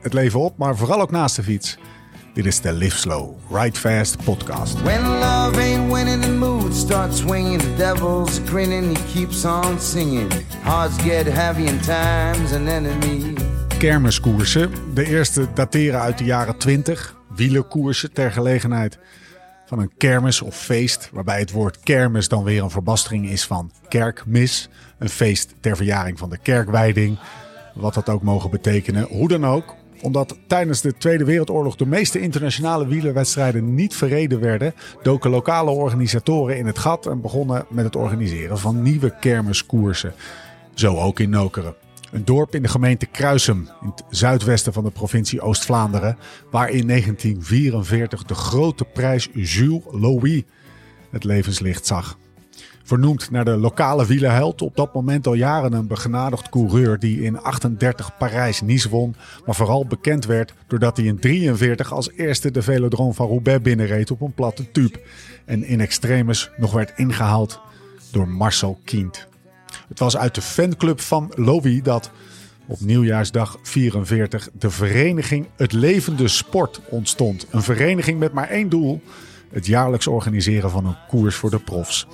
Het leven op, maar vooral ook naast de fiets. Dit is de Live Slow, Ride Fast podcast. When love ain't winning, the mood starts swinging. The devil's grinning, he keeps on singing. Hearts get heavy and time's an enemy. Kermiskoersen. De eerste dateren uit de jaren 20. Wielerkoersen ter gelegenheid van een kermis of feest. Waarbij het woord kermis dan weer een verbastering is van kerkmis. Een feest ter verjaring van de kerkwijding. Wat dat ook mogen betekenen. Hoe dan ook, omdat tijdens de Tweede Wereldoorlog de meeste internationale wielerwedstrijden niet verreden werden, doken lokale organisatoren in het gat en begonnen met het organiseren van nieuwe kermiskoersen. Zo ook in Nokeren. Een dorp in de gemeente Kruisum, in het zuidwesten van de provincie Oost-Vlaanderen, waar in 1944 de grote prijs Jules Louis het levenslicht zag. Vernoemd naar de lokale wielerheld, op dat moment al jaren een begenadigd coureur die in 38 Parijs-Nice won, maar vooral bekend werd doordat hij in 43 als eerste de Velodrome van Roubaix binnenreed op een platte tube en in extremis nog werd ingehaald door Marcel Kient. Het was uit de fanclub van Louis dat op nieuwjaarsdag 44 de vereniging Het Levende Sport ontstond. Een vereniging met maar één doel: het jaarlijks organiseren van een koers voor de profs.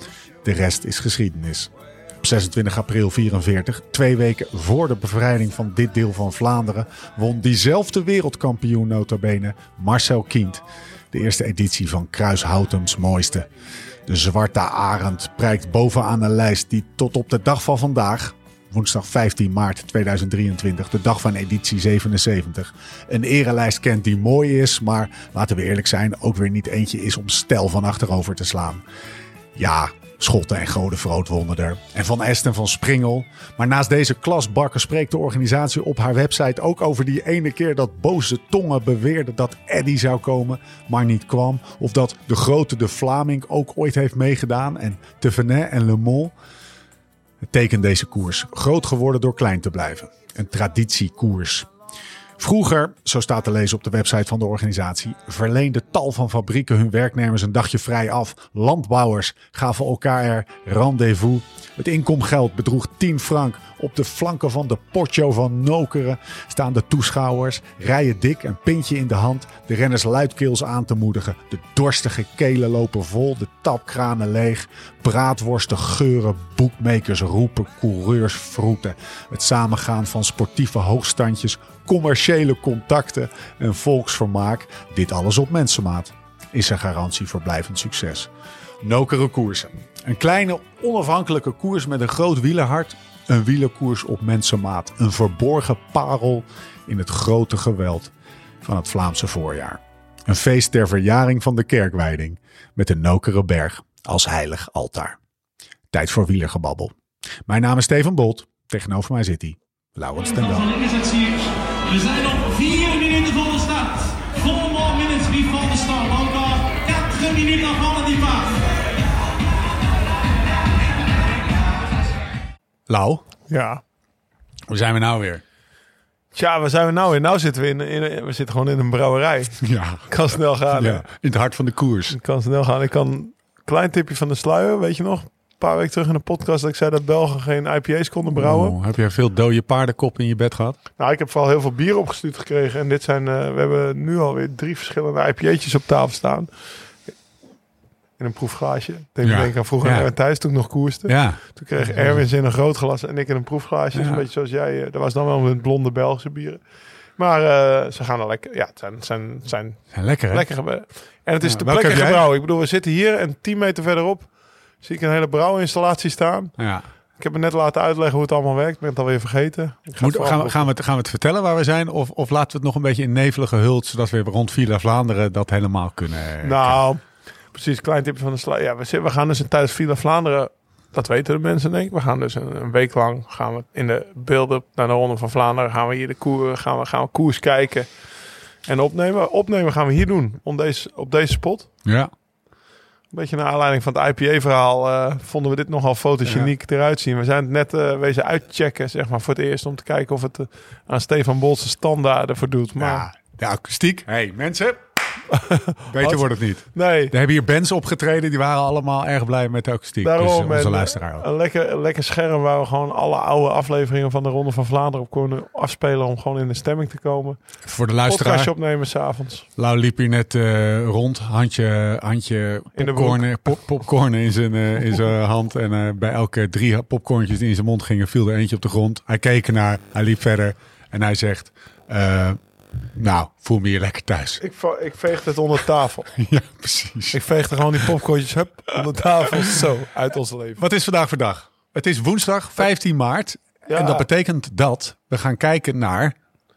De rest is geschiedenis. Op 26 april 44, twee weken voor de bevrijding van dit deel van Vlaanderen, won diezelfde wereldkampioen notabene Marcel Kient de eerste editie van Kruishoutems mooiste. De Zwarte Arend prijkt bovenaan een lijst die tot op de dag van vandaag, woensdag 15 maart 2023, de dag van editie 77, een erelijst kent die mooi is, maar laten we eerlijk zijn, ook weer niet eentje is om stijl van achterover te slaan. Ja, Schotten en Gode Vroot wonnen er. En Van Est en Van Springel. Maar naast deze klasbakken spreekt de organisatie op haar website ook over die ene keer dat boze tongen beweerden dat Eddy zou komen, maar niet kwam. Of dat de grote De Vlaming ook ooit heeft meegedaan. En Tevenet en Le Mans. Het tekent deze koers. Groot geworden door klein te blijven. Een traditiekoers. Vroeger, zo staat te lezen op de website van de organisatie, verleende tal van fabrieken hun werknemers een dagje vrij af. Landbouwers gaven elkaar er rendezvous. Het inkomgeld bedroeg 10 frank. Op de flanken van de Portio van Nokeren staan de toeschouwers, rijen dik, een pintje in de hand, de renners luidkeels aan te moedigen. De dorstige kelen lopen vol, de tapkranen leeg, braadworsten geuren, boekmakers roepen, coureurs vroeten. Het samengaan van sportieve hoogstandjes, commerciële contacten en volksvermaak, dit alles op mensenmaat, is een garantie voor blijvend succes. Nokere koersen. Een kleine onafhankelijke koers met een groot wielerhart. Een wielerkoers op mensenmaat. Een verborgen parel in het grote geweld van het Vlaamse voorjaar. Een feest ter verjaring van de kerkwijding met de Nokere Berg als heilig altaar. Tijd voor wielergebabbel. Mijn naam is Steven Bolt. Tegenover mij zit hij, Laurens ten. We zijn op 4 minuten van de start. 4 more minutes before the start. Encore 4 minutes Lau, Ja. hoe zijn we nou weer? Tja, waar zijn we nou in? Nou zitten we in, in we zitten gewoon in een brouwerij. Ja, Kan snel gaan. ja in het hart van de koers. Kan snel gaan. Ik kan klein tipje van de sluier, weet je nog? Een paar weken terug in de podcast dat ik zei dat Belgen geen IPA's konden brouwen. Oh, heb jij veel dode paardenkop in je bed gehad? Nou, ik heb vooral heel veel bier opgestuurd gekregen. En dit zijn, eh, we hebben nu alweer drie verschillende IPA'tjes op tafel staan. In een proefglaasje. Denk, Ja. denk aan vroeger Ja. thuis toen ik nog koerste. Ja, Toen kreeg Erwin in een groot glas en ik in een proefglaasje. Dus een beetje zoals jij. eh, Dat was dan wel met blonde Belgische bieren. Maar eh, ze gaan er lekker. Ja, het zijn, zijn, zijn zijn lekker hè? lekker. gebouw. En het is heb jij? gebrouwen. Ik bedoel, we zitten hier en 10 meter verderop zie ik een hele brouwinstallatie staan. Ja. Ik heb me net laten uitleggen hoe het allemaal werkt. Ik ben het alweer vergeten. Ik Moet, gaan, we, gaan, we het, gaan we het vertellen waar we zijn? Of, of laten we het nog een beetje in nevelige hult, zodat we rond Villa Vlaanderen dat helemaal kunnen? Nou, precies. Klein tipje van de sla. Ja, we, we gaan dus in tijdens Villa Vlaanderen dat weten de mensen denk ik. We gaan dus een, een week lang gaan we in de beelden naar de Ronde van Vlaanderen. Gaan we hier de koer, gaan we, gaan we koers kijken en opnemen. Opnemen gaan we hier doen, op deze, op deze spot. Ja. Een beetje naar aanleiding van het IPA-verhaal eh, vonden we dit nogal fotogeniek eruit zien. We zijn het net eh, wezen uitchecken, zeg maar, voor het eerst om te kijken of het eh, aan Stefan Bolse standaarden voldoet. Maar ja, de akoestiek. hey, mensen. Beter wordt het niet. nee, Er hebben hier bands opgetreden, die waren allemaal erg blij met de akoestiek. Daarom, dus, eh, onze en, luisteraar ook. Een lekker, een lekker scherm waar we gewoon alle oude afleveringen van de Ronde van Vlaanderen op kunnen afspelen om gewoon in de stemming te komen. Voor de Podcastje luisteraar, opnemen s'avonds. Lau liep hier net eh, rond, handje, handje In popcorn, pop, popcorn in zijn, eh, in zijn hand. En eh, bij elke drie popcornjes die in zijn mond gingen, viel er eentje op de grond. Hij keek ernaar, hij liep verder en hij zegt... nou, voel me hier lekker thuis. Ik, ik veegde het onder tafel. ja, precies. Ik veegde gewoon die popcornjes hup, onder tafel zo uit ons leven. Wat is vandaag voor dag? Het is woensdag 15 maart. Ja. En dat betekent dat we gaan kijken naar...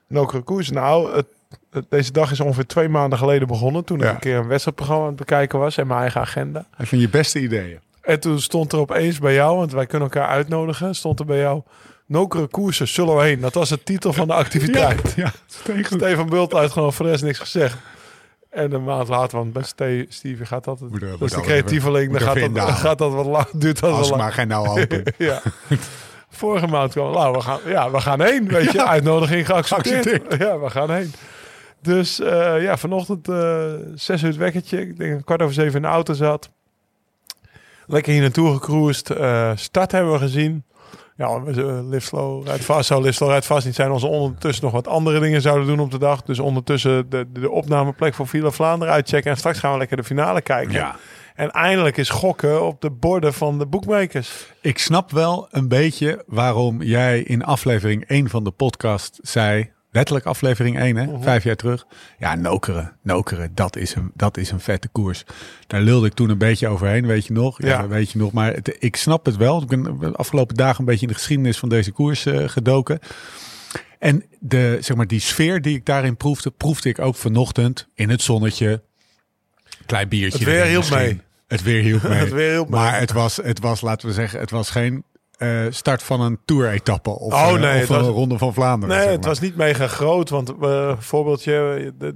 Nokere koers. Nou, het, het- deze dag is ongeveer twee maanden geleden begonnen. Toen ik een keer een wedstrijdprogramma aan het bekijken was en mijn eigen agenda. Een van je beste ideeën. En toen stond er opeens bij jou, want wij kunnen elkaar uitnodigen, stond er bij jou Nokere koersen zullen we heen. Dat was de titel van de activiteit. ja, tegen. Stefan Bult voor de rest niks gezegd. En een maand later, want bij Ste Stevie gaat dat... Moet er- dat moet is de creatieveling, dan gaat dat, gaat dat wat lang, duurt dat Als wel maar geen nou open. Ja. Vorige maand kwam, nou, we gaan, ja, we gaan heen, weet je. Uitnodiging geaccepteerd. Geaccepteerd. Ja, we gaan heen. Dus eh, ja, vanochtend eh zes uur het wekkertje. Ik denk een kwart over zeven in de auto zat. Lekker hier naartoe gecruised. Eh, start hebben we gezien. Ja, we live slow, rijdt vast. Zou live slow, vast niet zijn. Als we ondertussen nog wat andere dingen zouden doen op de dag. Dus ondertussen de, de, de opnameplek voor Villa Vlaanderen uitchecken. En straks gaan we lekker de finale kijken. Ja. En eindelijk is gokken op de borden van de boekmakers. Ik snap wel een beetje waarom jij in aflevering 1 van de podcast zei... Letterlijk aflevering 1, hè? Mhm. Vijf jaar terug. Ja, Nokeren. Nokeren, dat is, een, dat is een vette koers. Daar lulde ik toen een beetje overheen, weet je nog? Ja, Ja. weet je nog. Maar het- ik snap het wel. Ik ben de afgelopen dagen een beetje in de geschiedenis van deze koers eh, gedoken. En de, zeg maar, die sfeer die ik daarin proefde, proefde ik ook vanochtend in het zonnetje. Klein biertje. Het weer hielp mee. Het weer hielp mee. Het weer hielp mee. Maar het was, het was, laten we zeggen, het was geen eh, start van een tour-etappe of, Oh, eh, nee, of het een was- ronde van Vlaanderen. Nee, zeg het maar. was niet mega groot. Want uh, voorbeeldje,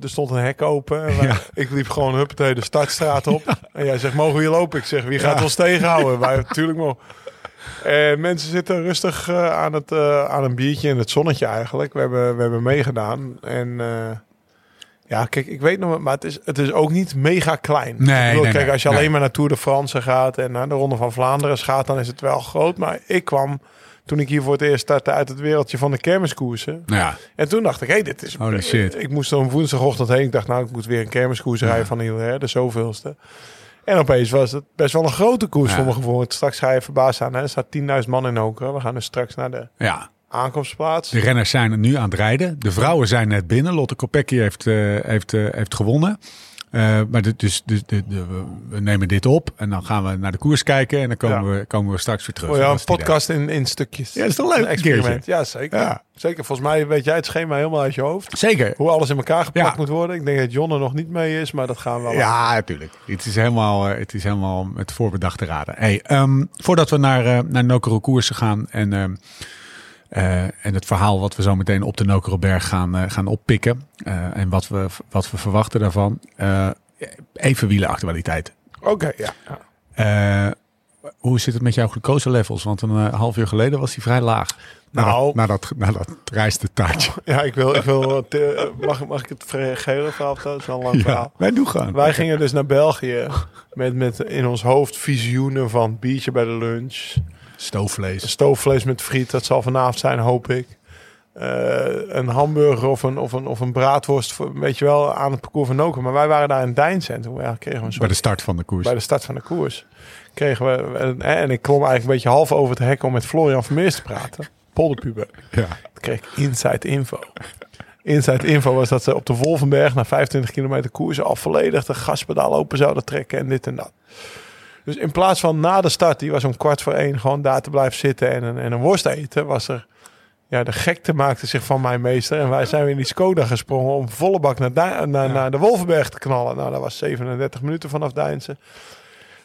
er stond een hek open. Ja. Ik liep gewoon huppatee de startstraat op. En jij zegt, mogen we hier lopen? Ik zeg, wie gaat Ja. ons tegenhouden? Wij natuurlijk mogen. En mensen zitten rustig eh, aan, het, eh, aan een biertje in het zonnetje eigenlijk. We hebben, we hebben meegedaan. En eh, ja, kijk, ik weet nog, maar het is, het is ook niet mega klein. Nee, ik bedoel, nee, kijk, als je nee. alleen maar naar Tour de France gaat en naar de Ronde van Vlaanderen gaat, dan is het wel groot. Maar ik kwam, toen ik hier voor het eerst startte, uit het wereldje van de kermiskoersen. Ja, En toen dacht ik, hé, dit is... Holy shit. Ik moest een woensdagochtend heen. Ik dacht, nou, ik moet weer een kermiskoers rijden van Hilaire, de zoveelste. En opeens was het best wel een grote koers Ja. voor mijn gevoel. Straks ga je verbaasd aan. Hè? Er staat 10.000 man in Okeren. We gaan dus straks naar de ja. Aankomstplaats. De renners zijn nu aan het rijden. De vrouwen zijn net binnen. Lotte Kopecky heeft, eh, heeft, eh, heeft gewonnen. Eh, maar dus, dus de, de, we- nemen dit op en dan gaan we naar de koers kijken en dan komen, Ja. we, komen we straks weer terug. Oh ja, een podcast in, in stukjes. Ja, dat is toch leuk, Een experiment. keertje. Ja, zeker. Ja. Zeker. Volgens mij weet jij het schema helemaal uit je hoofd. Zeker. Hoe alles in elkaar geplakt Ja. moet worden. Ik denk dat Jon er nog niet mee is, maar dat gaan we wel. Ja, natuurlijk. Het is helemaal, het is helemaal met voorbedachte raden. Hey, ehm, voordat we naar, eh naar Nokero koersen gaan en, ehm, eh, en het verhaal wat we zo meteen op de Nokeroberg gaan, eh, gaan oppikken eh, en wat we, wat we verwachten daarvan. even wielenactualiteit. Oké, ja. ja. Hoe zit het met jouw glucose levels? Want een half uur geleden was die vrij laag. Na Nou. dat, na dat, na dat taartje. Ja, ik wil... Ik wil mag, mag ik het gehele verhaal vertellen? Is een lang Ja, verhaal. wij doen gewoon. Wij gingen dus naar België met, met in ons hoofd visioenen van biertje bij de lunch. Stoofvlees. Stoofvlees met friet, dat zal vanavond zijn, hoop ik. Eh, een hamburger of een, of, een, of een braadworst, voor, weet je wel, aan het parcours van Noken. Maar wij waren daar in Toen ja, kregen we een Bij de start van de koers. bij de start van de koers. Kregen we, en, en ik klom eigenlijk een beetje half over het hek om met Florian Vermeers te praten. Polderpuber. Ja. Toen kreeg ik inside info. Inside info was dat ze op de Wolvenberg na 25 kilometer koers al volledig de gaspedaal open zouden trekken en dit en dat. Dus in plaats van na de start, die was om kwart voor één, gewoon daar te blijven zitten en een, en een worst eten, was er, ja, de gekte maakte zich van mijn meester. En wij zijn weer in die Skoda gesprongen om volle bak naar, naar, naar de Wolvenberg te knallen. Nou, dat was 37 minuten vanaf Deinzen.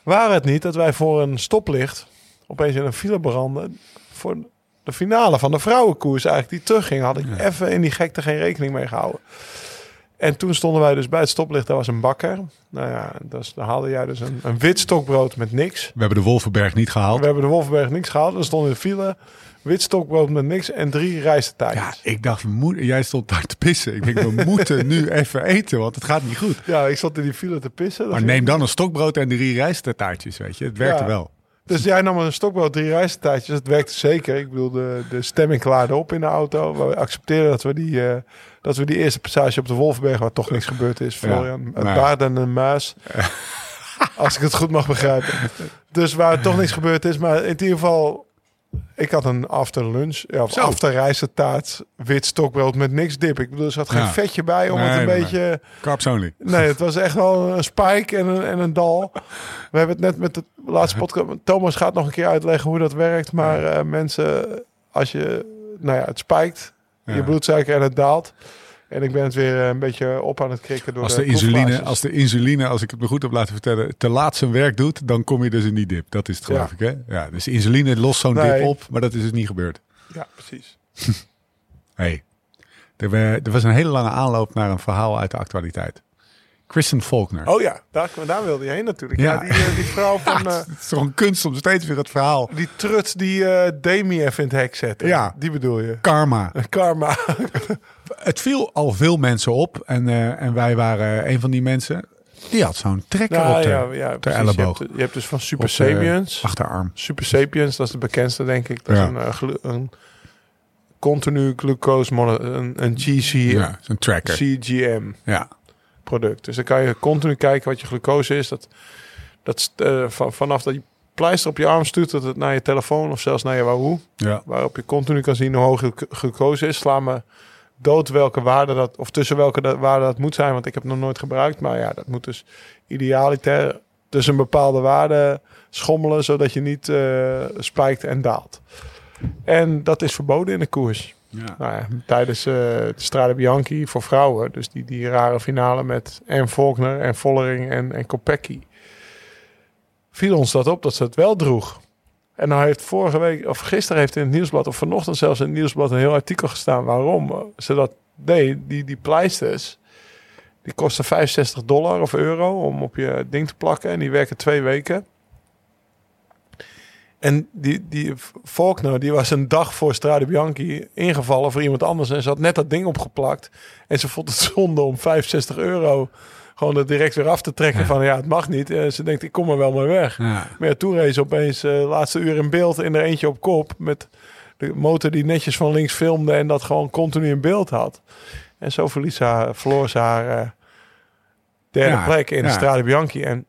Waren het niet dat wij voor een stoplicht opeens in een file brandde voor de finale van de vrouwenkoers eigenlijk die terugging. Had ik even in die gekte geen rekening mee gehouden. En toen stonden wij dus bij het stoplicht. Daar was een bakker. Nou ja, dus, dan haalde jij dus een, een wit stokbrood met niks. We hebben de Wolvenberg niet gehaald. We hebben de Wolfenberg niks gehaald. We stonden in de file. Wit stokbrood met niks en drie Ja, rijstetaartjes. ik dacht, we moeten, jij stond daar te pissen. Ik denk, we moeten nu even eten, want het gaat niet goed. Ja, ik zat in die file te pissen. Maar neem dan een stokbrood en drie rijsttaartjes, weet je. Het werkte Ja. wel. Dus jij nam een stokbrood, drie rijstetaartjes. Dat werkte zeker. Ik bedoel, de, de stemming klaarde op in de auto. We accepteerden dat we die, eh, dat we die eerste passage op de Wolfberg, waar toch niks gebeurd is, Florian. Ja. en een muis. Als ik het goed mag begrijpen. Dus waar toch niks gebeurd is. Maar in ieder geval, ik had een after lunch. Ja, of Zo. after rijstetaart, wit stokbrood met niks dip. Ik bedoel, er zat geen Ja. vetje bij om Nee, het een nee, beetje... Carbs only. Nee, het was echt wel een spike en een, en een dal. We hebben het net met de laatste podcast... Thomas gaat nog een keer uitleggen hoe dat werkt. Maar eh, mensen, als je... Nou ja, het spijkt, je bloedsuiker en het daalt. En ik ben het weer eh, een beetje op aan het krikken door Als de de, insuline, als de insuline, als ik het me goed heb laten vertellen, te laat zijn werk doet, dan kom je dus in die dip. Dat is het geloof Ja. ik, hè? Ja, dus insuline lost zo'n Nee. dip op, maar dat is dus niet gebeurd. Ja, precies. Hey, er, er was een hele lange aanloop naar een verhaal uit de actualiteit. Kristen Faulkner. Oh ja, daar, daar wilde je heen natuurlijk. Ja, Ja. die, eh, die vrouw Ja, van... eh, het is toch een kunst om steeds weer het verhaal. die trut die eh Demi even in het hek zette. Ja. Die bedoel je. Karma. Karma. Het viel al veel mensen op en, eh, en wij waren een van die mensen. Die had zo'n trekker Nou, op de, ja, ja, precies. Je elleboog. hebt, je hebt dus van Super Op Sapiens... achterarm. Super Sapiens, dat is de bekendste, denk ik. Dat Ja. is een, eh, een continu glucose een, een GC, Ja, zo'n tracker. CGM Ja. Product. Dus dan kan je continu kijken wat je glucose is. Dat, dat is, van, vanaf dat je pleister op je arm stuurt, dat het naar je telefoon of zelfs naar je Wahoo, Ja. waarop je continu kan zien hoe hoog je glu- glucose is. Sla me dood welke waarde dat, of tussen welke dat, waarde dat moet zijn, want ik heb het nog nooit gebruikt. Maar ja, dat moet dus idealiter tussen een bepaalde waarde schommelen, zodat je niet eh, spijkt en daalt. En dat is verboden in de koers. Ja. Nou ja, tijdens eh, de Strade Bianchi voor vrouwen, dus die, die rare finale met en Faulkner en Vollering en, en Kopecky, viel ons dat op dat ze het wel droeg. En nou heeft vorige week, of gisteren heeft in het nieuwsblad, of vanochtend zelfs in het nieuwsblad, een heel artikel gestaan waarom ze dat deed. Die, die pleisters, die kosten 65 dollar of euro om op je ding te plakken. En die werken twee weken. En die, die Faulkner, die was een dag voor Strade Bianchi ingevallen voor iemand anders. En ze had net dat ding opgeplakt. En ze vond het zonde om 65 euro gewoon er direct weer af te trekken van ja, het mag niet. En ze denkt, ik kom er wel maar weg. Ja. Maar ja, opeens eh laatste uur in beeld in er eentje op kop. Met de motor die netjes van links filmde en dat gewoon continu in beeld had. En zo verlies ze haar, verloor ze haar eh, derde Ja, plek in de ja. Strade Bianchi. En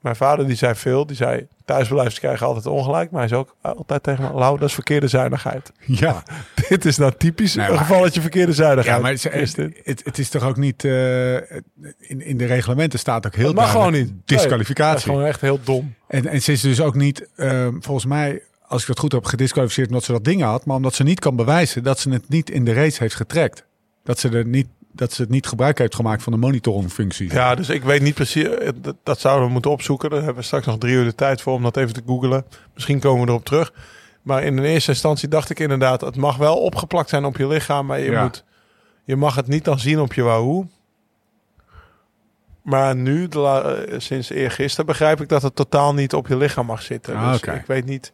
mijn vader die zei veel, die zei thuisblijvers krijgen altijd ongelijk. Maar hij zei ook altijd tegen me, Lau, dat is verkeerde zuinigheid. Ja. Dit is nou typisch Nee, een maar- gevalletje verkeerde zuinigheid. Ja, maar het, is dit. het, het is toch ook niet... eh, in, in de reglementen staat ook heel Dat mag gewoon niet. Nee, dat is disqualificatie. gewoon echt heel dom. En, en ze is dus ook niet, ehm, volgens mij, als ik dat goed heb, gedisqualificeerd omdat ze dat ding had. Maar omdat ze niet kan bewijzen dat ze het niet in de race heeft getrekt. Dat ze, er niet, dat ze het niet gebruik heeft gemaakt van de monitoringfunctie. Ja, dus ik weet niet precies. eh, Dat, dat zouden we moeten opzoeken. Daar hebben we straks nog drie uur de tijd voor om dat even te googlen. Misschien komen we erop terug. Maar in de eerste instantie dacht ik inderdaad, het mag wel opgeplakt zijn op je lichaam, maar je, Ja. moet, je mag het niet dan zien op je Wahoo. Maar nu, de eh, sinds eergisteren, begrijp ik dat het totaal niet op je lichaam mag zitten. Ah, dus ik weet niet.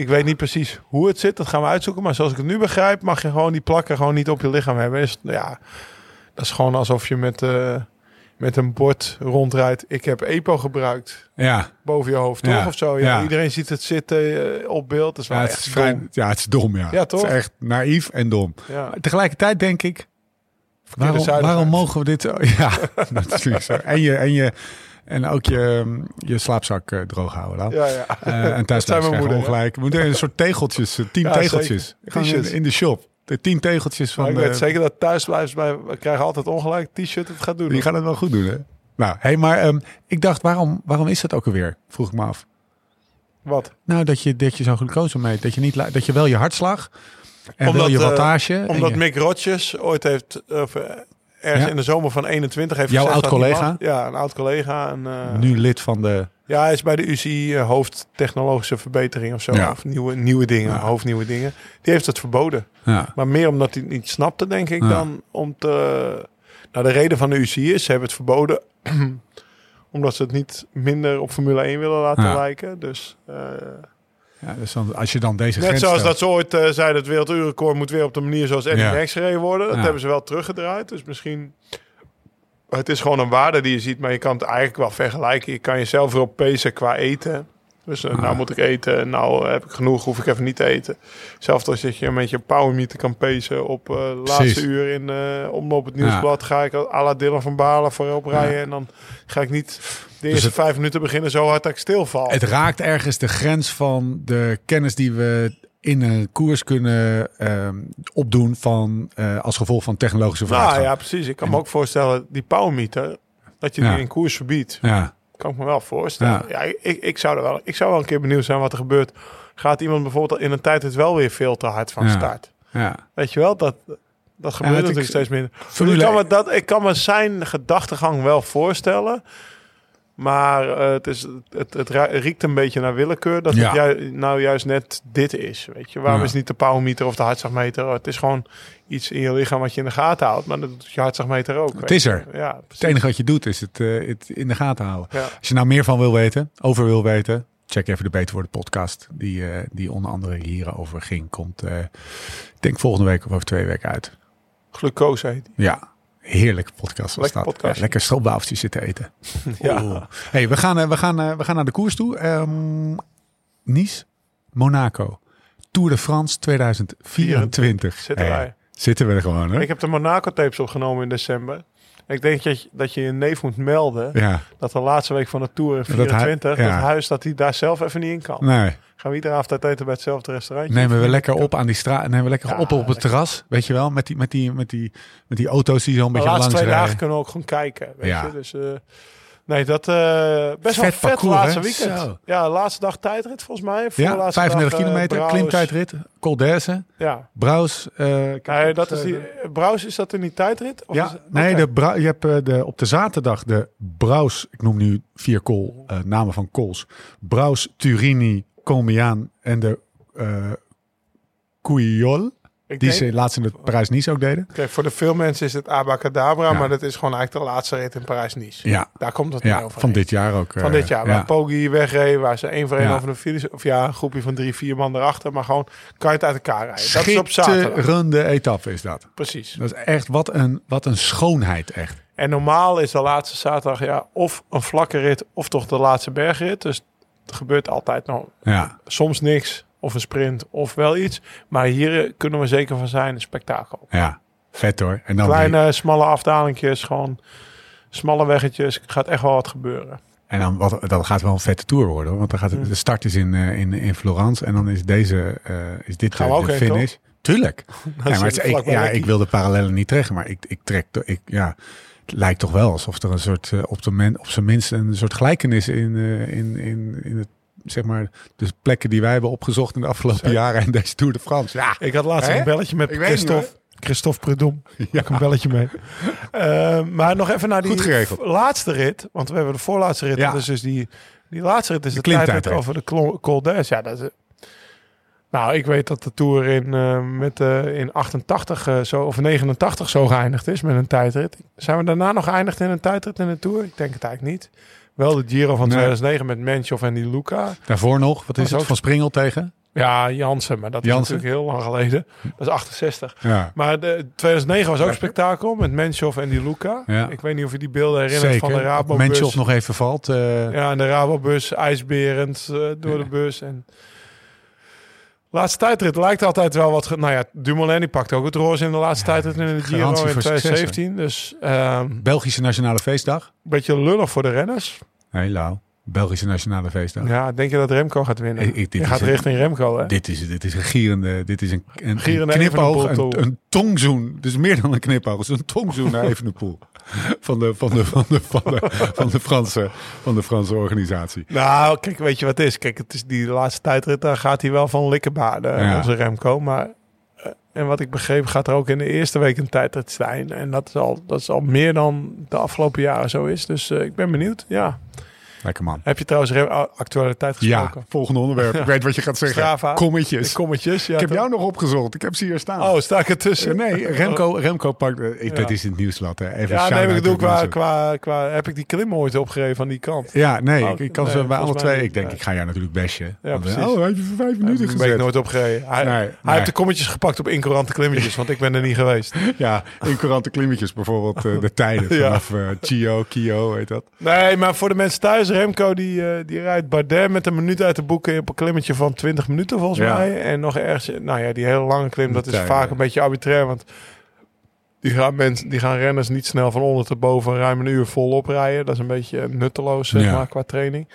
Ik weet niet precies hoe het zit, dat gaan we uitzoeken. Maar zoals ik het nu begrijp, mag je gewoon die plakken gewoon niet op je lichaam hebben. Is, ja, dat is gewoon alsof je met, eh, met een bord rondrijdt. Ik heb EPO gebruikt ja. boven je hoofd, Ja, toch? Of zo. Ja, ja. Iedereen ziet het zitten eh, op beeld. Dat is wel Ja, het echt is vrij, dom. ja, het is dom, ja. Ja, toch? Het is echt naïef en dom. Tegelijkertijd denk ik, waarom mogen we dit... Ja, natuurlijk zo. En, je, en, je, en ook je, je slaapzak eh, droog houden dan. Ja, ja. Eh, en thuis zijn krijgen moeder, ongelijk. We moeten een soort tegeltjes, eh, tien Ja, tegeltjes. Gewoon in, in de shop. De tien tegeltjes van... Maar ik weet zeker dat thuisblijvers bij we krijgen altijd ongelijk. T-shirt het gaat doen. Die gaan het wel goed doen, hè? Nou, hey, maar ehm, ik dacht, waarom, waarom is dat ook alweer? Vroeg ik me af. Wat? Nou, dat je, dat je zo'n glucose meet. Dat je, niet, dat je wel je hartslag en Omdat, wel je wattage. Omdat je- Mick Rogers ooit heeft, of, ergens Ja. in de zomer van 21 heeft Jouw oud-collega? Ja, een oud collega. En, eh, nu lid van de Ja, hij is bij de UCI uh, hoofd technologische verbetering of zo. Ja. Of nieuwe, nieuwe dingen, Ja. hoofdnieuwe dingen. Die heeft het verboden. Ja. Maar meer omdat hij het niet snapte, denk ik, dan om te... Nou, de reden van de UCI is, ze hebben het verboden... omdat ze het niet minder op Formule 1 willen laten lijken. Dus eh, Ja, dus dan, als je dan deze net grens zoals stelt- dat ze ooit eh, zeiden... het werelduurrecord moet weer op de manier zoals Eddie Ja. Gereden worden. Dat Ja. hebben ze wel teruggedraaid. Dus misschien... Het is gewoon een waarde die je ziet, maar je kan het eigenlijk wel vergelijken. Je kan jezelf erop pezen qua eten. Dus eh, Ah. nou moet ik eten, nou heb ik genoeg, hoef ik even niet te eten. Zelfs als je een beetje power meter kan pezen op eh, Precies. laatste uur in eh omloop het nieuwsblad. Ga ik à la Dylan van Balen voorop rijden. En dan ga ik niet de eerste het- vijf minuten beginnen zo hard dat ik stilval. Het raakt ergens de grens van de kennis die we in een koers kunnen ehm, opdoen van, eh, als gevolg van technologische vragen. nou ja, precies. Ik kan me ook voorstellen, die power meter, dat je die Ja. in koers verbiedt. ja. Kan ik me wel voorstellen. Ja. Ja. ik, ik, zou er wel, ik zou wel een keer benieuwd zijn wat er gebeurt. Gaat iemand bijvoorbeeld in een tijd het wel weer veel te hard van Ja. start? ja. Weet je wel, dat, dat gebeurt natuurlijk ik- steeds minder. Ik, kan me 1 dat, ik kan me zijn gedachtegang wel voorstellen. Maar eh, het, is, het, het ri- riekt een beetje naar willekeur. Dat Ja. het ju- nou juist net dit is. Weet je? Waarom Ja. is het niet de powermeter of de hartslagmeter? Het is gewoon iets in je lichaam wat je in de gaten houdt. Maar dat doet je hartslagmeter ook. weet is er. Ja, Het enige wat je doet is het, eh, het in de gaten houden. Ja. Als je nou meer van wil weten, over wil weten, check even de Beter Worden podcast. Die, eh, die onder andere hierover ging. Komt, ik denk volgende week of over twee weken uit. Glucose heet die. Ja, heerlijke podcast was Lekker dat. Ja, lekker stroopwafeltjes zitten eten. Ja. Hey, we gaan, eh, we, gaan, eh, we gaan naar de koers toe. Ehm, nice, Monaco. Tour de France 2024. Zitten Hey, wij. Zitten we er gewoon, hè? Ik heb de Monaco-tapes opgenomen in december. Ik denk dat je, dat je je neef moet melden Ja, dat de laatste week van de Tour in Dat hij- 24, dat, ja. huis, dat hij daar zelf even niet in kan. nee. Gaan we iedere avond uit eten bij hetzelfde restaurantje? Nemen we lekker op aan die straat. Nemen we lekker Ja, op op het lekker. terras. Weet je wel? Met die, met die, met die, met die auto's die zo een De beetje laatste langs twee dagen rijden. kunnen we ook gewoon kijken. Weet Ja. je? Dus, eh, nee, dat eh best wel Vet parcours, laatste hè? weekend. Zo. Ja, laatste dag tijdrit volgens mij. Ja, Voorlaatste 35 dag, eh, kilometer, klimtijdrit, Col d'Aise, Ja. Braus. eh, Nee, dat is die, Braus, is dat in die tijdrit? Of Ja, nee, de je hebt de, op de zaterdag de Braus, ik noem nu vier col, namen van cols. Braus, Turini, Colmiaan en de Couillol. Ik Die ze laatst in de Parijs-Nice ook deden. Kijk, voor de veel mensen is het Abacadabra, Ja. maar dat is gewoon eigenlijk de laatste rit in Parijs-Nice. Ja, Daar komt het ja over. van dit jaar ook. Van eh, dit jaar, ja. waar Poggi wegreed, waar ze één voor één Ja. over de finish... Of ja, een groepje van drie, vier man erachter, maar gewoon kan je het uit elkaar rijden. Dat is op zaterdag. Schitterende etappe is dat. Precies. Dat is echt, wat een, wat een schoonheid echt. En normaal is de laatste zaterdag ja, of een vlakke rit of toch de laatste bergrit. Dus het gebeurt altijd nog Ja, soms niks of een sprint of wel iets. Maar hier eh, kunnen we zeker van zijn, een spektakel. ja. Vet hoor. En dan die- Kleine, smalle afdalingjes, gewoon smalle weggetjes. Gaat echt wel wat gebeuren. En dan wat, dat gaat wel een vette tour worden. hoor. Want dan gaat Mm. het, de start is in, eh, in, in Florence. En dan is deze eh, is dit Gaan de, we ook de heen, finish. Tuurlijk. Ja, maar het, ik, ja, ik wil de parallellen niet trekken. Maar ik, ik trek. Ik, ja, het lijkt toch wel alsof er een soort. op, de men, op zijn minst een soort gelijkenis in, in, in, in het. Zeg maar, de plekken die wij hebben opgezocht in de afgelopen jaren en deze Tour de France. Ja, Ik had laatst Hè? een belletje met Christophe. Christophe Prudhomme. Ja. Ik een belletje mee. Eh, maar nog even naar die laatste rit. Want we hebben de voorlaatste rit. Ja. Is dus die, die laatste rit is de, tijdrit over de Col- d'Aise. Ja, dat is, nou, ik weet dat de Tour in, eh, met, eh, in 88 eh, zo, of 89 zo geëindigd is met een tijdrit. Zijn we daarna nog geëindigd in een tijdrit in de Tour? Ik denk het eigenlijk niet. Wel de Giro van Nee. 2009 met Menchov en die Luca. daarvoor nog. Wat is het? ook- Van Springel tegen? Ja, Jansen, maar dat is natuurlijk heel lang geleden. Dat is 68. Ja. Maar de, 2009 was ook spektakel met Menchov en die Luca. Ja. Ik weet niet of je die beelden herinnert van de. Rabobus. Menschov nog even valt. eh, Ja, en de Rabobus, ijsberend eh, door de bus. En laatste tijdrit lijkt altijd wel wat... Nou ja, Dumoulin die pakt ook het roze in de laatste tijdrit in de Giro in voor succes, 2017. dus ehm, Belgische Nationale Feestdag. beetje lullig voor de renners. Lau. Belgische Nationale Feestdag. Ja, denk je dat Remco gaat winnen? Ik- ik- dit je gaat een- richting Remco, hè? Dit is, dit is een gierende, dit is een, een, een knipoog, een tongzoen. Dus meer dan een knipoog, het is een tongzoen naar Evenepoel. Van de, van, de, van, de, van, de, van, de Franse, van de Franse organisatie. Nou, kijk, weet je wat het is? Kijk, het is die laatste tijdrit, daar gaat hij wel van likkenbaarden, Ja. onze Remco. Maar, eh, en wat ik begreep, gaat er ook in de eerste week een tijdrit zijn. En dat is al, dat is al meer dan de afgelopen jaren zo is. Dus eh, ik ben benieuwd, ja. Lekker man. Heb je trouwens actualiteit Ja, gesproken? volgende onderwerp. Ik weet wat je gaat zeggen. Strava. Kommetjes. Kommetjes. Ja, ik heb toch? jou nog opgezocht. Ik heb ze hier staan. Oh, sta ik ertussen? nee, Remco, Remco pakt... eh, Ja. Dat is het nieuwsblad. Hè. Even Ja, nee, ik de qua, qua, qua, heb ik die klim ooit opgegeven van die kant? Ja, nee, Oh, ik, ik kan nee, ze bij alle twee. niet, Ik denk, nee. ik ga jou natuurlijk bashen. Ja, Want, eh, precies. Oh, heeft je voor vijf minuten ben ik gezet. nooit opgereden. Hij, Nee, hij heeft de kommetjes gepakt op incourante klimmetjes, want ik ben er niet geweest. Ja, in courante klimmetjes bijvoorbeeld eh, de tijden vanaf eh Chio, Kio, weet dat. Nee, maar voor de mensen thuis, Remco die, eh, die rijdt Bardet met een minuut uit de boeken op een klimmetje van 20 minuten volgens Ja. mij. En nog ergens, nou ja, die hele lange klim, dat is vaak een beetje arbitrair, want die gaan, mensen, die gaan renners niet snel van onder tot boven ruim een uur volop rijden. Dat is een beetje nutteloos, zeg Ja. maar, qua training.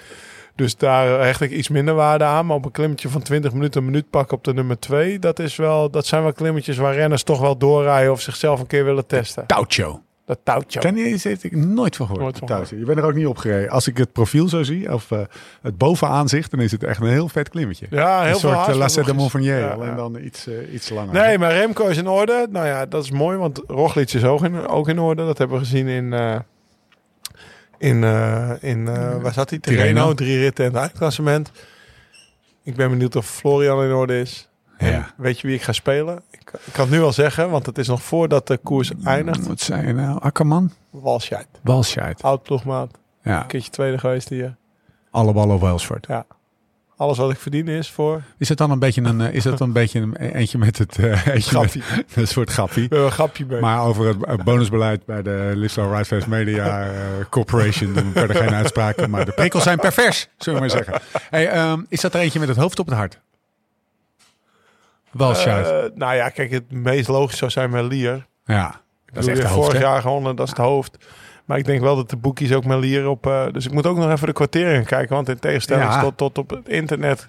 Dus daar hecht ik iets minder waarde aan. Maar op een klimmetje van 20 minuten een minuut pakken op de nummer 2, dat, is wel, dat zijn wel klimmetjes waar renners toch wel doorrijden of zichzelf een keer willen testen. Toucho. Dat touwtje. Ken je, zit ik nooit van gehoord. Nooit van. Je bent er ook niet op gereden. Als ik het profiel zo zie, of eh, het bovenaanzicht, dan is het echt een heel vet klimmetje. Ja, heel een veel soort uh, Lacet de eens. Montfonier, Ja, alleen ja. dan iets, eh, iets langer. Nee, maar Remco is in orde. Nou ja, dat is mooi, want Roglic is ook in, ook in orde. Dat hebben we gezien in... eh, in, eh, in eh, waar zat hij? Tirreno. Drie ritten en het eindklassement. Ik ben benieuwd of Florian in orde is. En Ja. weet je wie ik ga spelen? Ik, ik kan het nu al zeggen, want het is nog voordat de koers eindigt. Wat zei je nou? Akkerman? Walscheid. Walscheid. Oud ploegmaat. Ja, Een keertje tweede geweest hier. alle ballen op Welsford. Ja. Alles wat ik verdien is voor... Is het dan een beetje een, eh, is het dan een beetje een eentje met het, eh, eentje met, een soort grappie? We een grapje mee. Maar over het eh, bonusbeleid bij de Right Face Media eh, Corporation doen we verder geen uitspraken. Maar de prikkels zijn pervers, zullen we maar zeggen. Hey, ehm, is dat er eentje met het hoofd op het hart? Eh, nou ja, kijk, het meest logisch zou zijn met Lier. ja, Dat is echt de vorig hoofd. hè? jaar gewonnen, dat is het hoofd. Maar ik denk wel dat de boekies ook met Lier op... eh, dus ik moet ook nog even de kwarteringen kijken. Want in tegenstelling Ja. tot, tot op het internet...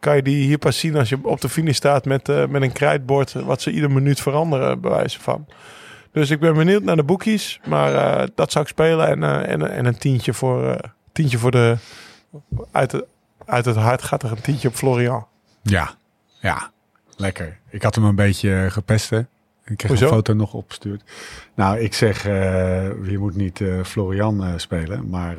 kan je die hier pas zien als je op de finish staat met, eh, met een krijtbord... wat ze ieder minuut veranderen, bij wijze van. Dus ik ben benieuwd naar de boekies. Maar eh, dat zou ik spelen. En, eh, en, en een tientje voor, eh, tientje voor de... Uit, het uit het hart gaat er een tientje op Florian. Ja, ja, lekker. Ik had hem een beetje gepest, hè. Ik kreeg Hoezo? een foto nog opgestuurd. Nou, ik zeg, eh, je moet niet eh, Florian eh, spelen, maar...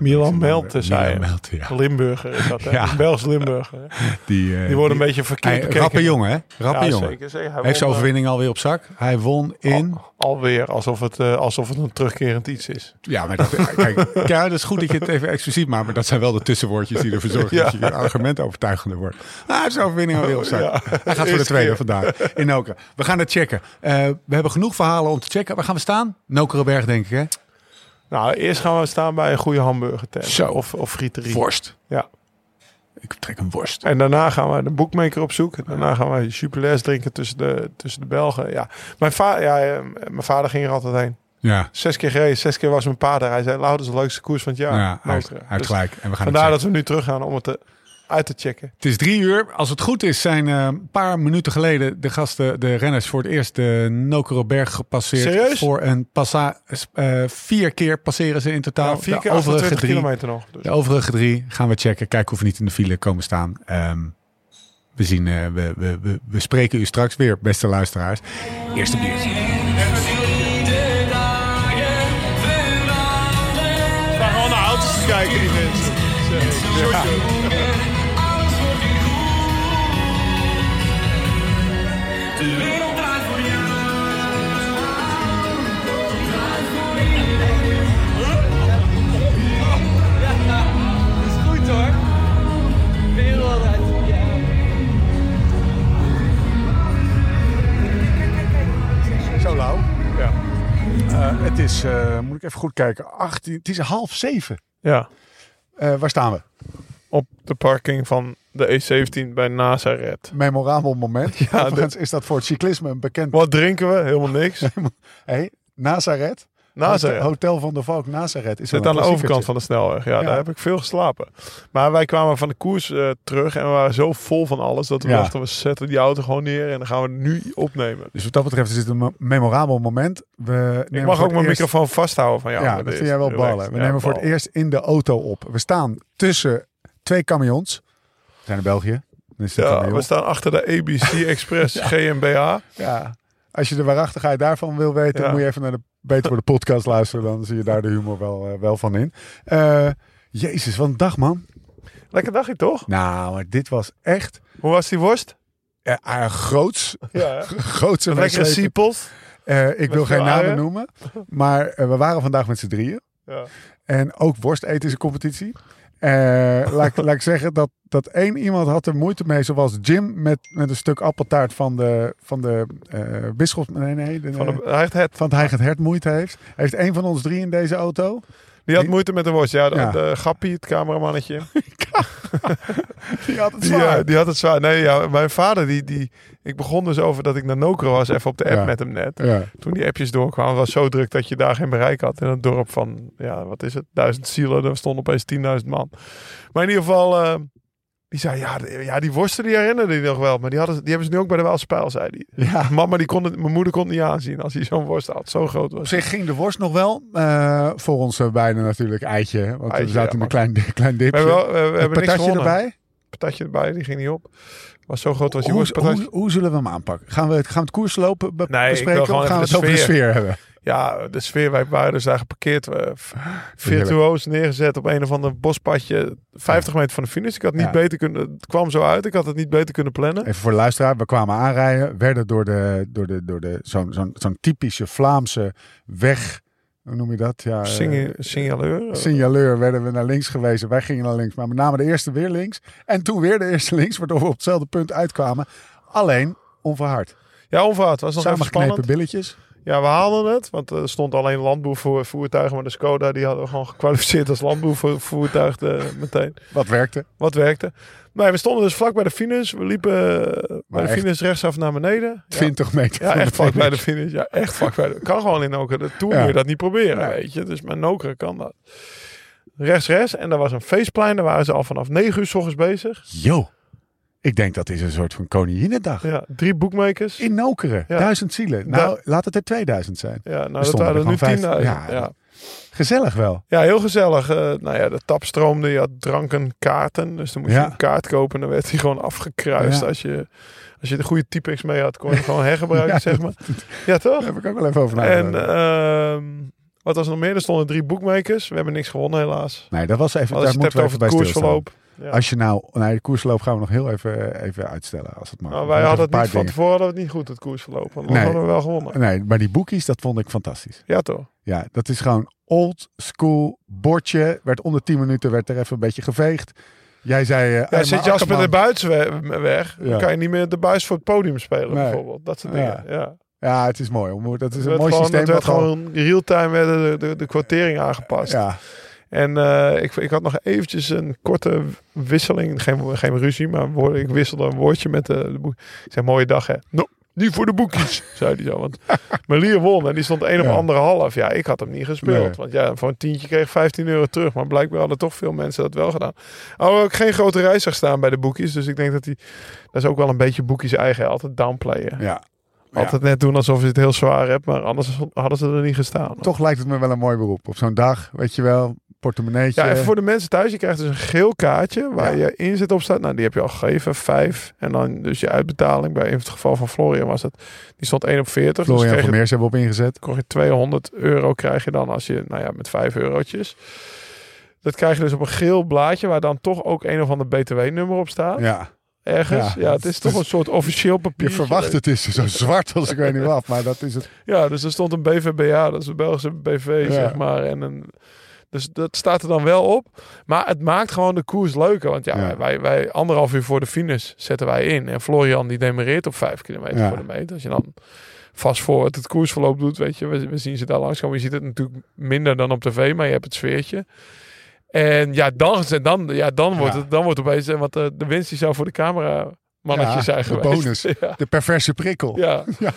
Milan Melte, zei je. Melte, ja. Limburger is dat, hè? Ja. Belgisch Limburger. Die, eh, Die worden een beetje verkeerd Hij, rappe jongen, hè? Rappe Ja, jongen. zeker, zeker. Hij Heeft zijn eh, overwinning alweer op zak. Hij won in... Al- alweer alsof het, eh, alsof het een terugkerend iets is. Ja, maar dat, kijk, ja, dat is goed dat je het even expliciet maakt. Maar dat zijn wel de tussenwoordjes die ervoor zorgen Ja. dat je argument overtuigender wordt. Ah, hij heeft zijn overwinning alweer op zak. Ja. Hij gaat voor de tweede vandaag in Nokere. We gaan het checken. We hebben genoeg verhalen om te checken. Waar gaan we staan? Nokerenberg, denk ik, hè? Nou, eerst gaan we staan bij een goede hamburger tent. Zo. Of, of frieterie. Worst. Ja. Ik trek een worst. En daarna gaan we de boekmaker op zoek. Daarna gaan we superles drinken tussen de, tussen de Belgen. Ja. Mijn, va ja, eh, mijn vader ging er altijd heen. Ja, Zes keer gereden, zes keer was mijn pa daar. Hij zei, Lau, dat is de leukste koers van het jaar. ja, hij, Dus gelijk. En we gaan het vandaar dat we nu terug gaan om het te, uit te checken. Het is drie uur. Als het goed is, zijn eh, een paar minuten geleden de gasten, de renners, voor het eerst de Nokeroberg gepasseerd. Serieus? Voor een passa eh, vier keer passeren ze in totaal. Ja, vier de keer overige 28 drie, kilometer nog. Dus. De overige drie gaan we checken. Kijken of we niet in de file komen staan. Ehm, we zien, eh, we, we, we, we spreken u straks weer, beste luisteraars. Eerste biertje. staan naar auto's te kijken, die mensen. De Eh, het is, eh, moet ik even goed kijken, 18, het is half zeven. ja. Eh, waar staan we? Op de parking van de E17 bij Nazareth. Memorabel moment. Ja, Overigens is dat voor het cyclisme een bekend... Wat drinken we? Helemaal niks. Hey, Nazareth. Nazareth. Hotel van de Valk Nazareth. Is Zit wel aan de overkant van de snelweg. Ja, Ja. daar heb ik veel geslapen. Maar wij kwamen van de koers eh, terug en we waren zo vol van alles dat we Ja. dachten we zetten die auto gewoon neer en dan gaan we het nu opnemen. Dus wat dat betreft is het een me- memorabel moment. We Ik mag ook het mijn eerst- microfoon vasthouden van jou. Ja, dat vind jij wel ballen. We nemen voor het eerst in de auto op. We staan tussen twee camions. We zijn in België. Het Ja, we staan achter de ABC Express GmbH. Ja. Als je de waarachtigheid daarvan wil weten, Ja. moet je even naar de Beter voor de podcast luisteren. Dan zie je daar de humor wel, eh, wel van in. Eh, Jezus, wat een dag, man. Lekker dagje toch? Nou, maar dit was echt Hoe was die worst? eh, groots. Ja, groots en lekkere siepels. Ik wil geen namen noemen. Maar we waren vandaag met z'n drieën. Ja. En ook worst eten is een competitie. Eh, laat, ik- laat ik zeggen dat, dat één iemand had er moeite mee. Zoals Jim met, met een stuk appeltaart van de, van de eh bisschop... Nee, nee. De, Van de, hij heeft het. van het Heilig het Hert moeite heeft. Heeft één van ons drie in deze auto. Die had Die- moeite met de worst. Ja, de, Ja. de Gappie, het cameramannetje. Die had het Die, zwaar. eh, die had het zwaar. Nee, ja, mijn vader, die, die, ik begon dus over dat ik naar Nokro was, even op de app Ja. met hem net. ja. Toen die appjes doorkwamen, was zo druk dat je daar geen bereik had. In een dorp van, ja, wat is het, duizend zielen. Er stonden opeens 10.000 man. Maar in ieder geval, eh, die zei, ja, de- ja, die worsten die herinnerde die nog wel. Maar die, hadden, die hebben ze nu ook bij de Waalspijl, zei hij. ja. Mama, die kon het, mijn moeder kon het niet aanzien als hij zo'n worst had. Zo groot Op was zich ging de worst nog wel. eh, voor ons eh, beiden natuurlijk eitje. Want Eitje, we zaten ja, in een klein, klein We dipje. hebben, wel, we, we hebben niks patatje erbij. Patatje erbij, die ging niet op. Was zo groot was die Hoe, worst. hoe, hoe zullen we hem aanpakken? Gaan we het, gaan we het koerslopen be- Nee, bespreken? Of gaan we het over de sfeer hebben? Ja, de sfeer, wij waren dus daar geparkeerd. V- virtuoos neergezet op een of ander bospadje. 50 meter van de finish. Ik had niet Ja. beter kunnen... Het kwam zo uit. Ik had het niet beter kunnen plannen. Even voor de luisteraar. We kwamen aanrijden. Werden door, de, door, de, door de, zo'n zo'n zo'n typische Vlaamse weg... Hoe noem je dat? Ja, eh, Sing- Signaleur. signaleur werden we naar links gewezen. Wij gingen naar links. Maar met name de eerste weer links. En toen weer de eerste links. Waardoor we op hetzelfde punt uitkwamen. Alleen onverhard. Ja, onverhard. Was nog Samengeknepen spannend. billetjes. Ja, we haalden het. Want er stond alleen landbouwvoertuigen. Maar de Skoda, die hadden we gewoon gekwalificeerd als landbouwvoertuig eh, meteen. Wat werkte. Wat werkte. Nee, we stonden dus vlak bij de finish. We liepen eh, bij de echt finish rechtsaf naar beneden. Ja. 20 meter. Ja, echt de vlak bij de finish. Ja, echt vlak bij de... Kan gewoon in Nokeren. De Tour Ja. moet je dat niet proberen, weet je. Dus met Nokeren kan dat. Rechts, rechts. En daar was een feestplein. Daar waren ze al vanaf 9 uur s ochtends bezig. Yo. Ik denk dat is een soort van Koninginnedag. Ja, drie boekmakers. In Nokeren. Ja. Duizend zielen. Nou, laat het er 2000 zijn. Ja, nou, dat waren er nu gewoon 10.000. vijf- Ja. ja. Ja. Gezellig wel. heel gezellig. Eh, nou ja, de tap stroomde. Je had dranken, kaarten. Dus dan moest Ja. je een kaart kopen. En dan werd die gewoon afgekruist. Ja. Als, je, als je de goede typex mee had, kon je gewoon hergebruiken, Ja, zeg maar. Ja, toch? Daar heb ik ook wel even over En nagedacht. ehm, wat was er nog meer? Er stonden drie boekmakers. We hebben niks gewonnen, helaas. nee, dat was even, Maar daar als je het hebt over het koersverloop. Ja. Als je nou, nee, de koersloop gaan we nog heel even, even uitstellen als het mag. Nou, wij hadden het niet van tevoren hadden we het niet goed, het koersverloop. Want dan Nee. hadden we wel gewonnen. Nee, maar die boekies, dat vond ik fantastisch. Ja, toch? Ja, dat is gewoon old school bordje. Werd onder 10 minuten werd er even een beetje geveegd. Jij zei... eh, Ja, zit Jasper de Buits we- weg, Ja. dan kan je niet meer de buis voor het podium spelen, Nee. bijvoorbeeld. Dat soort Ja. dingen. Ja. Ja, het is mooi. Dat is een mooi gewoon, systeem. Het werd gewoon real-time werden de, de, de kwartering aangepast. Ja, En eh, ik, ik had nog eventjes een korte wisseling. Geen, geen ruzie, maar woord- ik wisselde een woordje met de, de boek. Ik zei, mooie dag hè. No, niet voor de boekjes, zei hij zo. Want Melier won en die stond 1 op Ja. anderhalf. Ja, ik had hem niet gespeeld. Nee. Want ja, voor een tientje kreeg ik 15 euro terug. Maar blijkbaar hadden toch veel mensen dat wel gedaan. Oh, ook geen grote reis zag staan bij de boekjes. Dus ik denk dat die... Dat is ook wel een beetje boekjes eigen. Altijd downplayen. ja. Altijd net doen alsof je het heel zwaar hebt. Maar anders hadden ze er niet gestaan. Toch lijkt het me wel een mooi beroep. Op zo'n dag, weet je wel, portemonneetje. Ja, voor de mensen thuis. Je krijgt dus een geel kaartje waar Ja. je inzet op staat. Nou, die heb je al gegeven, vijf. En dan dus je uitbetaling. Bij in het geval van Florian was het. Die stond 1 op 40. Florian dus je, Vermeers hebben we op ingezet. krijg je 200 euro krijg je dan als je, nou ja, met 5 eurotjes. Dat krijg je dus op een geel blaadje waar dan toch ook een of ander btw-nummer op staat. Ja, Ergens. Ja, Ja, het is toch dus een soort officieel papier. je verwacht het is zo zwart als ik weet niet wat. Maar dat is het. Ja, dus er stond een BVBA, dat is een Belgische BV, Ja. zeg maar. En een, dus dat staat er dan wel op. Maar het maakt gewoon de koers leuker. Want ja, Ja. Wij, wij anderhalf uur voor de finish zetten wij in. En Florian die demereert op vijf kilometer Ja. voor de meet. Als je dan vast voor het, het koersverloop doet, weet je. We, we zien ze daar langskomen. Je ziet het natuurlijk minder dan op tv, maar je hebt het sfeertje. En ja, dan, dan, ja, dan, wordt, Ja. het, dan wordt het opeens... Want de, de winst die zou voor de camera mannetje Ja, zijn de geweest. bonus. Ja. De perverse prikkel. Ja. Ja.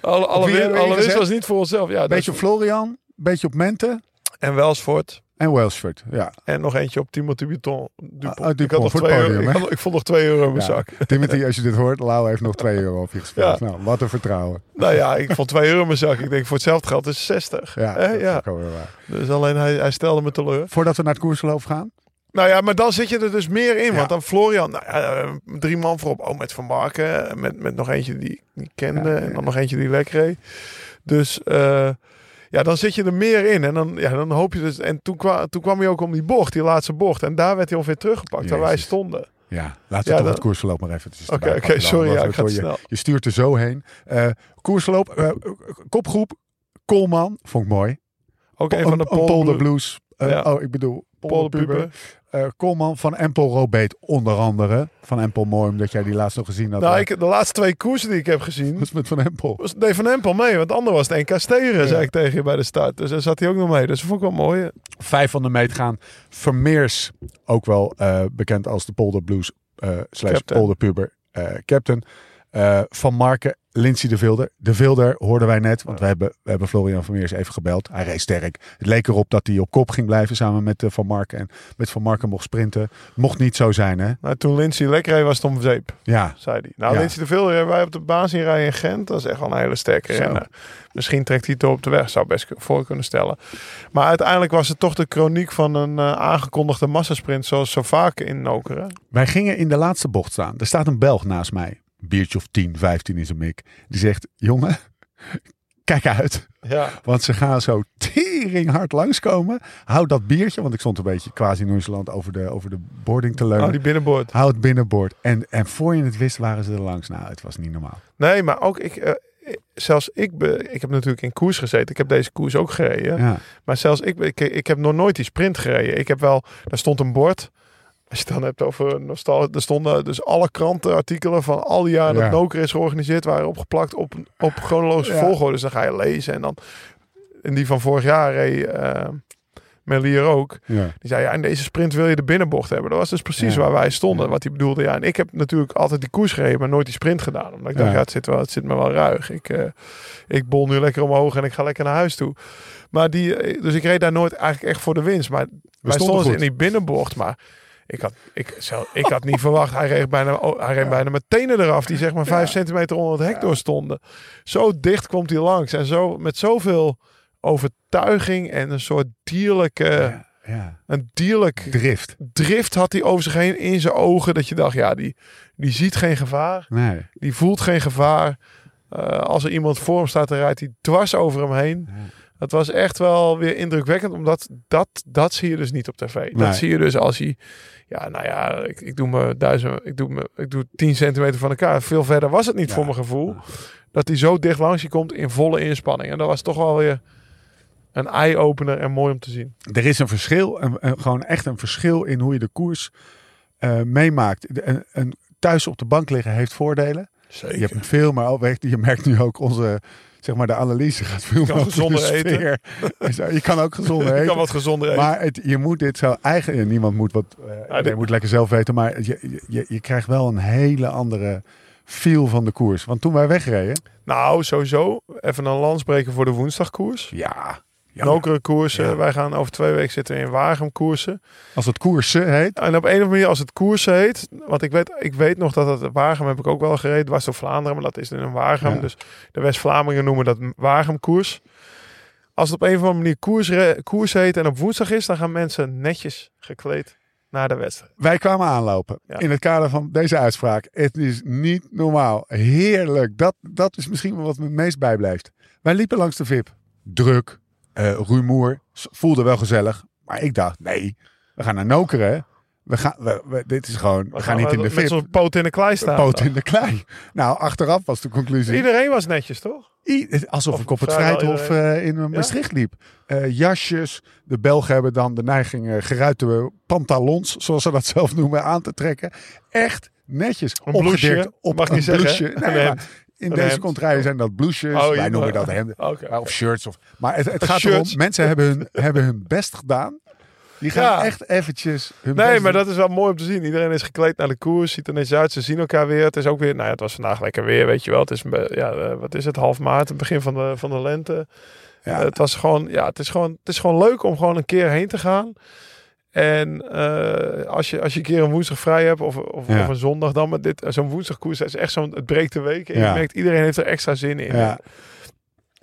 Alle, alle, wie win- hebben we alle winst was niet voor onszelf. Ja, Beetje op Florian, beetje op Mente en Welsford. en Welsford. Ja. En nog eentje op Timothy. Dupont. Ah, Dupont, ik, had nog voor het twee podium, euro, ik, had- ik vond nog 2 euro in mijn Ja. zak. Timothy, als je dit hoort, Lau heeft nog 2 euro op je gespeeld. Ja. Nou, wat een vertrouwen. Nou ja, ik vond 2 euro in mijn zak. Ik denk voor hetzelfde geld is het 60. Ja, dat is ja. ook wel weer waar. Dus alleen hij, hij stelde me teleur. Voordat we naar het koersgeloof gaan. Nou ja, maar dan zit je er dus meer in. Ja. Want dan Florian, nou, ja, eh, drie man voorop. Oh, met Van Marken. Met, met nog eentje die ik kende. En dan nog eentje die lekker reed. Dus eh, ja, dan zit je er meer in. En dan, ja, dan hoop je dus. En toen kwam, toen kwam hij ook om die bocht, die laatste bocht. En daar werd hij ongeveer teruggepakt, waar wij Jezus. stonden. Ja, laten we Ja, toch dat- het koersverloop maar even Oké, oké, sorry, ja, ik ga je, je stuurt er zo heen. Koersverloop, eh, kopgroep, Coleman, vond ik mooi. Ook een van de Polder Polder Blues. Eh, Ja. Oh, ik bedoel, Polder Polder Puber. Eh Coleman van Empel Robeet, onder andere. Van Empel mooi, omdat jij die laatst nog gezien had. Nou, ik, de laatste twee koersen die ik heb gezien, Dat is met Van Empel. was deed Van Empel mee. Want de andere was het NK Steren, zei ik tegen je bij de start. Dus daar zat hij ook nog mee. Dus dat vond ik wel mooi. Vijf van de meet gaan. Vermeers, ook wel eh, bekend als de Polder Blues eh slash Captain. Polder Eh. Eh, van Marken, Lindsay de Vilder. De Vilder hoorden wij net, want we hebben, we hebben Florian Vermeers even gebeld. Hij reed sterk. Het leek erop dat hij op kop ging blijven samen met eh, Van Marken. En met Van Marken mocht sprinten. Mocht niet zo zijn, hè? Nou, toen Lindsay lekker reed, was het om zeep, Ja, zei hij. Nou, Ja. Lindsay de Vilder hebben wij op de baan zien rijden in Gent. Dat is echt wel een hele sterke Zo. renner. Misschien trekt hij het door op de weg, zou best voor kunnen stellen. Maar uiteindelijk was het toch de chroniek van een eh, aangekondigde massasprint, zoals zo vaak in Nokeren. wij gingen in de laatste bocht staan. Er staat een Belg naast mij. Biertje of 10, 15 is een mik. Die zegt, jongen, kijk uit. Ja. Want ze gaan zo tering hard langskomen. Hou dat biertje, want ik stond een beetje quasi nonchalant over de, over de boarding te leunen. Oh, die binnenboord. Hou het binnenboord. En, en voor je het wist waren ze er langs. Nou, het was niet normaal. Nee, maar ook ik, eh, zelfs ik, be, ik heb natuurlijk in koers gezeten. Ik heb deze koers ook gereden. Ja, Maar zelfs ik, ik, ik heb nog nooit die sprint gereden. Ik heb wel, daar stond een bord. Als je het dan hebt over nostalgie, er stonden dus alle krantenartikelen van al die jaren Ja. dat Noker is georganiseerd, waren opgeplakt op, op chronologische Ja. volgorde. Dus dan ga je lezen en dan, en die van vorig jaar reed eh Melier ook. ja. Die zei, ja, in deze sprint wil je de binnenbocht hebben. Dat was dus precies waar wij stonden, wat hij bedoelde. Ja, en ik heb natuurlijk altijd die koers gereden, maar nooit die sprint gedaan. Omdat ik dacht, ja, het zit, wel, het zit me wel ruig. Ik, eh, ik bol nu lekker omhoog en ik ga lekker naar huis toe. Maar die, eh, dus ik reed daar nooit eigenlijk echt voor de winst. Maar wij stonden stonden goed. in die binnenbocht, maar... Ik had, ik, zelf, ik had niet verwacht. Hij reed bijna, oh, hij reed bijna met tenen eraf. Die zeg maar vijf centimeter onder het hek doorstonden. Zo dicht komt hij langs. En zo, met zoveel overtuiging en een soort dierlijke... ja, ja. Een dierlijk Drift. drift had hij over zich heen in zijn ogen. Dat je dacht, ja, die, die ziet geen gevaar. Nee. Die voelt geen gevaar. Eh, als er iemand voor hem staat, dan rijdt hij dwars over hem heen. Ja. Het was echt wel weer indrukwekkend, omdat dat, dat zie je dus niet op tv. Nee. Dat zie je dus als hij, ja, nou ja, ik, ik doe me duizend, ik doe me, ik doe 10 centimeter van elkaar. Veel verder was het niet Ja. voor mijn gevoel. Dat hij zo dicht langs je komt in volle inspanning. En dat was toch wel weer een eye-opener en mooi om te zien. Er is een verschil, een, een- gewoon echt een verschil in hoe je de koers eh, meemaakt. Een, een thuis op de bank liggen heeft voordelen. Zeker. Je hebt veel, maar ook, je merkt nu ook onze, zeg maar, de analyse gaat veel meer gezonder eten. Je kan ook gezonder eten. kan wat gezonder eten. Maar het, je moet dit zo eigen. ja, Niemand moet wat. dit- moet lekker zelf weten. Maar je, je, je krijgt wel een hele andere feel van de koers. Want toen wij wegreden. Nou, sowieso. Even een landsbreken voor de woensdagkoers. Ja. Nokere koersen. Ja. Wij gaan over twee weken zitten in Waregem koersen. als het koersen heet. En op een of andere manier, als het koersen heet. Want ik weet, ik weet nog dat het Waregem heb ik ook wel gereden. Was door Vlaanderen, maar dat is in een. Ja. Dus de West-Vlamingen noemen dat Waregem koers. Als het op een of andere manier koers, koers heet en op woensdag is, dan gaan mensen netjes gekleed naar de wedstrijd. Wij kwamen aanlopen. Ja. In het kader van deze uitspraak. Het is niet normaal. Heerlijk. Dat, dat is misschien wel wat me het meest bijblijft. Wij liepen langs de VIP. Druk. Eh rumoer. Voelde wel gezellig. Maar ik dacht, nee. We gaan naar Nokeren. We gaan, we, we- dit is gewoon, we gaan niet in de Met VIP. zo'n poot in de klei staan. Poot in de klei. Nou, achteraf was de conclusie. Iedereen was netjes, toch? I- alsof Of ik op het Vrijthof eh, in Maastricht liep. Eh, jasjes. De Belgen hebben dan de neiging eh, geruite pantalons, zoals ze dat zelf noemen, aan te trekken. Echt netjes. Een Opgedirkt op mag een niet zeggen, blouseje. Nee. In deze hemd. contraien zijn dat blouses. Oh, Wij noemen dat hemden. Of shirts. Of, maar het, het gaat Shirts. erom, mensen hebben hun, hebben hun best gedaan. Die gaan Ja. echt eventjes hun Nee, best maar doen. dat is wel mooi om te zien. Iedereen is gekleed naar de koers, ziet er netjes uit. Ze zien elkaar weer. Het is ook weer, nou ja, het was vandaag lekker weer, weet je wel. Het is, be- ja, eh, wat is het, half maart, het begin van de, van de lente. Ja. Eh, het was gewoon, ja, het is gewoon, het is gewoon leuk om gewoon een keer heen te gaan. En eh, als, je, als je een keer een woensdag vrij hebt of, of, Ja. of een zondag dan met dit, zo'n woensdagkoers, is echt zo'n, het breekt de week. En Ja. je merkt, iedereen heeft er extra zin in. Ja.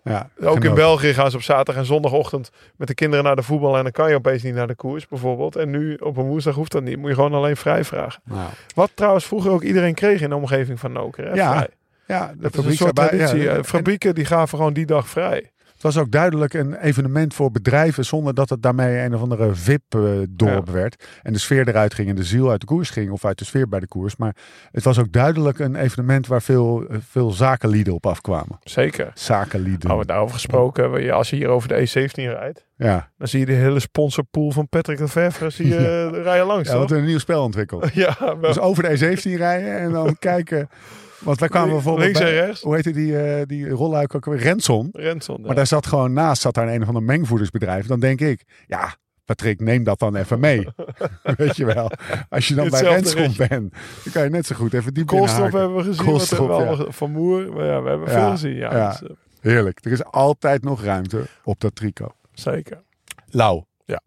Ja, Ook in. België gaan ze op zaterdag en zondagochtend met de kinderen naar de voetbal. En dan kan je opeens niet naar de koers bijvoorbeeld. En nu op een woensdag hoeft dat niet. Moet je gewoon alleen vrij vragen. Nou, Wat trouwens vroeger ook iedereen kreeg in de omgeving van Noker. Hè? Ja, Vrij. ja, de Dat is een soort fabrieksarbeid- traditie. ja, Eh, en- Fabrieken die gaven gewoon die dag vrij. Was ook duidelijk een evenement voor bedrijven zonder dat het daarmee een of andere VIP-dorp Ja. werd. En de sfeer eruit ging en de ziel uit de koers ging of uit de sfeer bij de koers. Maar het was ook duidelijk een evenement waar veel, eh, veel zakenlieden op afkwamen. Zeker. Zakenlieden. Nou, daarover gesproken, als je hier over de E17 rijdt, ja. dan zie je de hele sponsorpool van Patrick Lefevre zie je rijden langs. ja, wat een nieuw spel ontwikkeld. Ja. Dus over de E17 rijden en dan kijken. Want wij kwamen bijvoorbeeld Links en bij- rechts. Hoe heette die, eh die rolluik ook weer? Renson. Renson. Maar daar zat gewoon naast zat daar een of ander mengvoedersbedrijf. Dan denk ik, ja, Patrick, neem dat dan even mee. Weet je wel. Als je dan bij Renson bent, dan kan je net zo goed even diep Koolstof hebben we gezien, Koolstof, hebben we ja. van Moer. Maar ja, we hebben Ja, veel gezien. Ja, ja. dus, eh, Heerlijk. Er is altijd nog ruimte op dat tricot. zeker. Lau. Ja.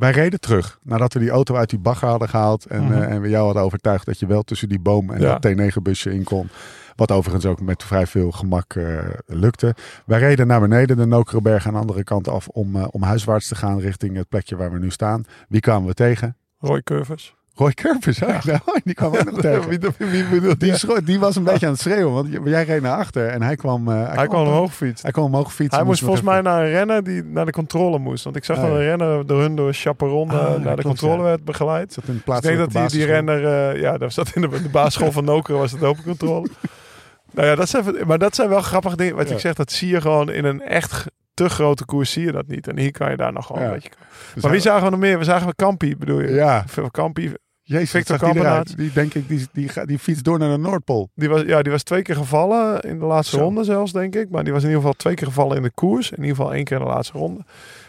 Wij reden terug nadat we die auto uit die bagger hadden gehaald. En, Mhm. eh, en we jou hadden overtuigd dat je wel tussen die boom en Ja. dat T9-busje in kon. Wat overigens ook met vrij veel gemak eh, lukte. Wij reden naar beneden de Nokerenberg aan de andere kant af om, eh, om huiswaarts te gaan richting het plekje waar we nu staan. Wie kwamen we tegen? Roy Curvers. Roy Curvers, hè? Nou, die kwam ook nog tegen. wie, wie Die, die? schro- die was een beetje aan het schreeuwen, want jij reed naar achter en hij kwam... eh, Hij kwam omhoog fietsen. Hij kwam omhoog fietsen. Hij moest volgens mij naar een renner die naar de controle moest. Want ik zag Oh, dat ja. een renner door hun door Chaperon eh, Ah, ja, naar de klopt, controle werd begeleid. Zat in de ik denk dat die, die renner, eh, ja, daar zat in de, de basisschool van Nokeren was het open controle. nou ja, dat zijn, maar dat zijn wel grappige dingen. Wat Ja. ik zeg, dat zie je gewoon in een echt te grote koers zie je dat niet. En hier kan je daar nog gewoon Ja. een beetje... Dus Maar wie zagen we nog meer? We zagen we Kampi, bedoel je? Ja, Veel Kampi, Jezus, Victor Victor die, eruit? die denk ik, die, die, die fietst door naar de Noordpool. die was, ja, die was twee keer gevallen in de laatste Zo. ronde zelfs, denk ik. Maar die was in ieder geval twee keer gevallen in de koers. In ieder geval één keer in de laatste ronde.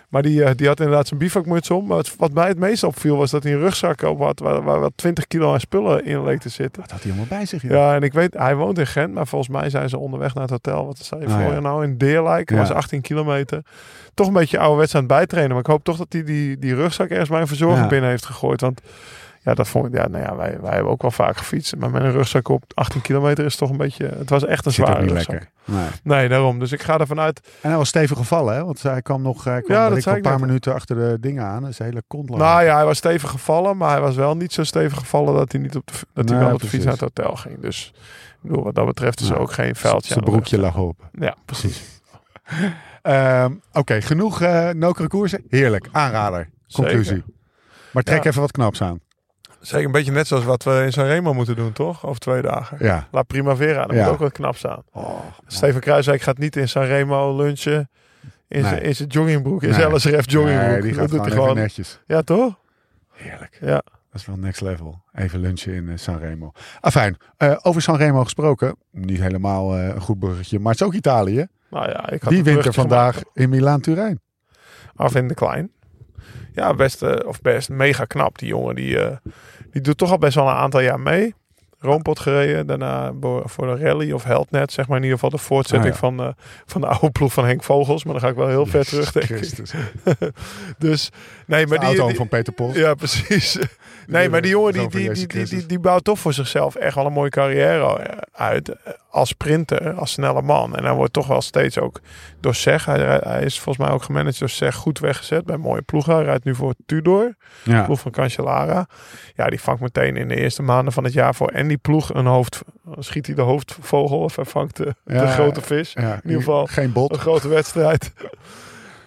Maar die, eh, die had inderdaad zijn bivakmuts om. Maar het- wat mij het meest opviel was dat hij een rugzak op had... waar, waar wel 20 kilo aan spullen in leek te zitten. Wat had hij allemaal bij zich? joh? Ja, en ik weet, hij woont in Gent, maar volgens mij zijn ze onderweg naar het hotel. Wat zei je Ah, voor ja. nou? In Deerlijk, Ja. was 18 kilometer. Toch een beetje ouderwets aan het bijtrainen. Maar ik hoop toch dat hij die, die rugzak ergens bij een verzorging Ja. binnen heeft gegooid. Want ja, dat vond ik, ja, nou ja, wij, wij hebben ook wel vaak gefietst. Maar met een rugzak op 18 kilometer is toch een beetje, het was echt een zware niet rugzak. lekker. Nee. Nee, daarom. Dus ik ga ervan uit. En hij was stevig gevallen, hè? Want hij kwam nog hij kwam Ja, dat een paar net. minuten achter de dingen aan. Zijn hele kont. Nou ja, hij was stevig gevallen, maar hij was wel niet zo stevig gevallen dat hij niet op de, dat hij wel op de fiets naar het hotel ging. Dus ik bedoel, wat dat betreft is er Nou, ook geen vuiltje. Zijn aan de broekje lag open. Ja, precies. Ehm, Oké, genoeg eh nokere koersen. Heerlijk. Aanrader. Conclusie. Zeker. Maar trek Ja. even wat knaps aan. Zeker een beetje net zoals wat we in Sanremo moeten doen, toch? Over twee dagen. Ja. La Primavera, dat Ja. moet ook wat knap staan. Oh, Steven Kruiswijk gaat niet in Sanremo lunchen. In zijn Nee. in zijn joggingbroek, in Nee. zijn LSRF joggingbroek. nee, die dat gaat doet gewoon hij gewoon. netjes. Ja, toch? Heerlijk. Ja. Dat is wel next level. Even lunchen in eh, Sanremo. Afijn, eh, over Sanremo gesproken. Niet helemaal eh, een goed bruggetje, maar het is ook Italië. Nou ja, ik had Die een wint er bruggetje vandaag gemaakt. in Milaan-Turijn. Arvin de Klein. Ja, best, eh, of best mega knap. Die jongen, die, eh, die doet toch al best wel een aantal jaar mee. Roompot gereden, daarna voor de rally of Heldnet, zeg maar in ieder geval de voortzetting Ah, van, eh, van de oude ploeg van Henk Vogels. Maar dan ga ik wel heel ver terug, denk ik. Dus, nee, maar de die, auto die- van Peter Post. Ja, precies. Nee, maar die jongen die, die, die, die, die, die bouwt toch voor zichzelf echt wel een mooie carrière uit. Als sprinter, als snelle man. En hij wordt toch wel steeds ook door SEG. Hij, hij is volgens mij ook gemanaged door SEG goed weggezet bij mooie ploegen. Hij rijdt nu voor Tudor, Ja. ploeg van Cancellara. Ja, die vangt meteen in de eerste maanden van het jaar voor. En die ploeg een hoofd, schiet hij de hoofdvogel of hij vangt de, de grote vis. Ja, In ieder geval Geen bot. Een grote wedstrijd.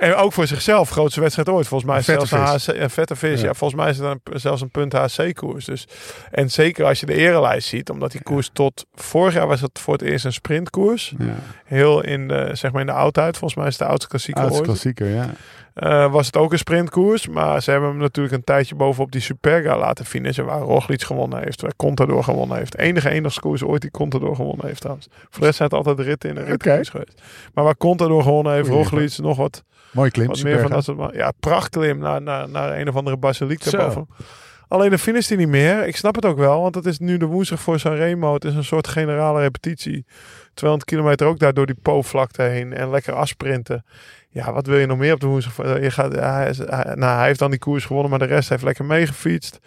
En ook voor zichzelf, grootste wedstrijd ooit. Volgens mij is zelfs een, HC, een vette vis. Ja. Ja. volgens mij is het een, zelfs een punt HC-koers. Dus, en zeker als je de erelijst ziet, omdat die koers tot vorig jaar was het voor het eerst een sprintkoers. Ja. Heel in de, zeg maar in de oudheid. Volgens mij is het de oudste klassieker Oudste ooit. klassieker, ja. Eh, was het ook een sprintkoers. Maar ze hebben hem natuurlijk een tijdje bovenop die Superga laten finishen. Waar Roglic gewonnen heeft. Waar Contador gewonnen heeft. Enige enigste koers ooit die Contador gewonnen heeft trouwens. Voor de rest zijn het altijd ritten in een ritkoers geweest. Maar waar Contador gewonnen heeft, Roglic nog wat, Mooi klim. wat meer van dat soort... Ja, prachtklim naar, naar, naar een of andere basiliek daarboven. Alleen de finish hij niet meer. Ik snap het ook wel, want het is nu de woensdag voor Sanremo. Het is een soort generale repetitie. 200 kilometer ook daar door die Po-vlakte heen en lekker afsprinten. Ja, wat wil je nog meer op de woensdag? Je gaat, hij, is- hij- nou, hij heeft dan die koers gewonnen, maar de rest heeft lekker meegefietst.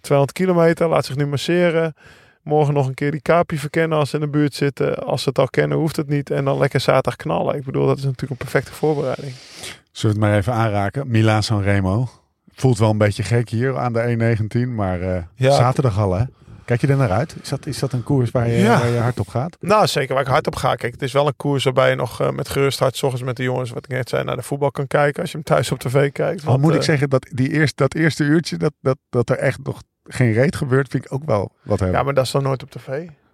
200 kilometer, laat zich nu masseren. Morgen nog een keer die Capi verkennen als ze in de buurt zitten. Als ze het al kennen, hoeft het niet. En dan lekker zaterdag knallen. Ik bedoel, dat is natuurlijk een perfecte voorbereiding. Zullen we het maar even aanraken? Milaan San Remo. Voelt wel een beetje gek hier aan de E19, maar eh, Ja. zaterdag al hè? Kijk je er naar uit? Is dat, is dat een koers waar je, Ja. waar je hard op gaat? Nou, zeker waar ik hard op ga. Kijk, het is wel een koers waarbij je nog eh, met gerust hart... s ochtends met de jongens, wat ik net zei, naar de voetbal kan kijken. Als je hem thuis op tv kijkt. Al moet ik eh, zeggen dat die eerst, dat eerste uurtje, dat, dat, dat er echt nog geen reet gebeurt, vind ik ook wel wat hebben. Ja, maar dat is dan nooit op tv.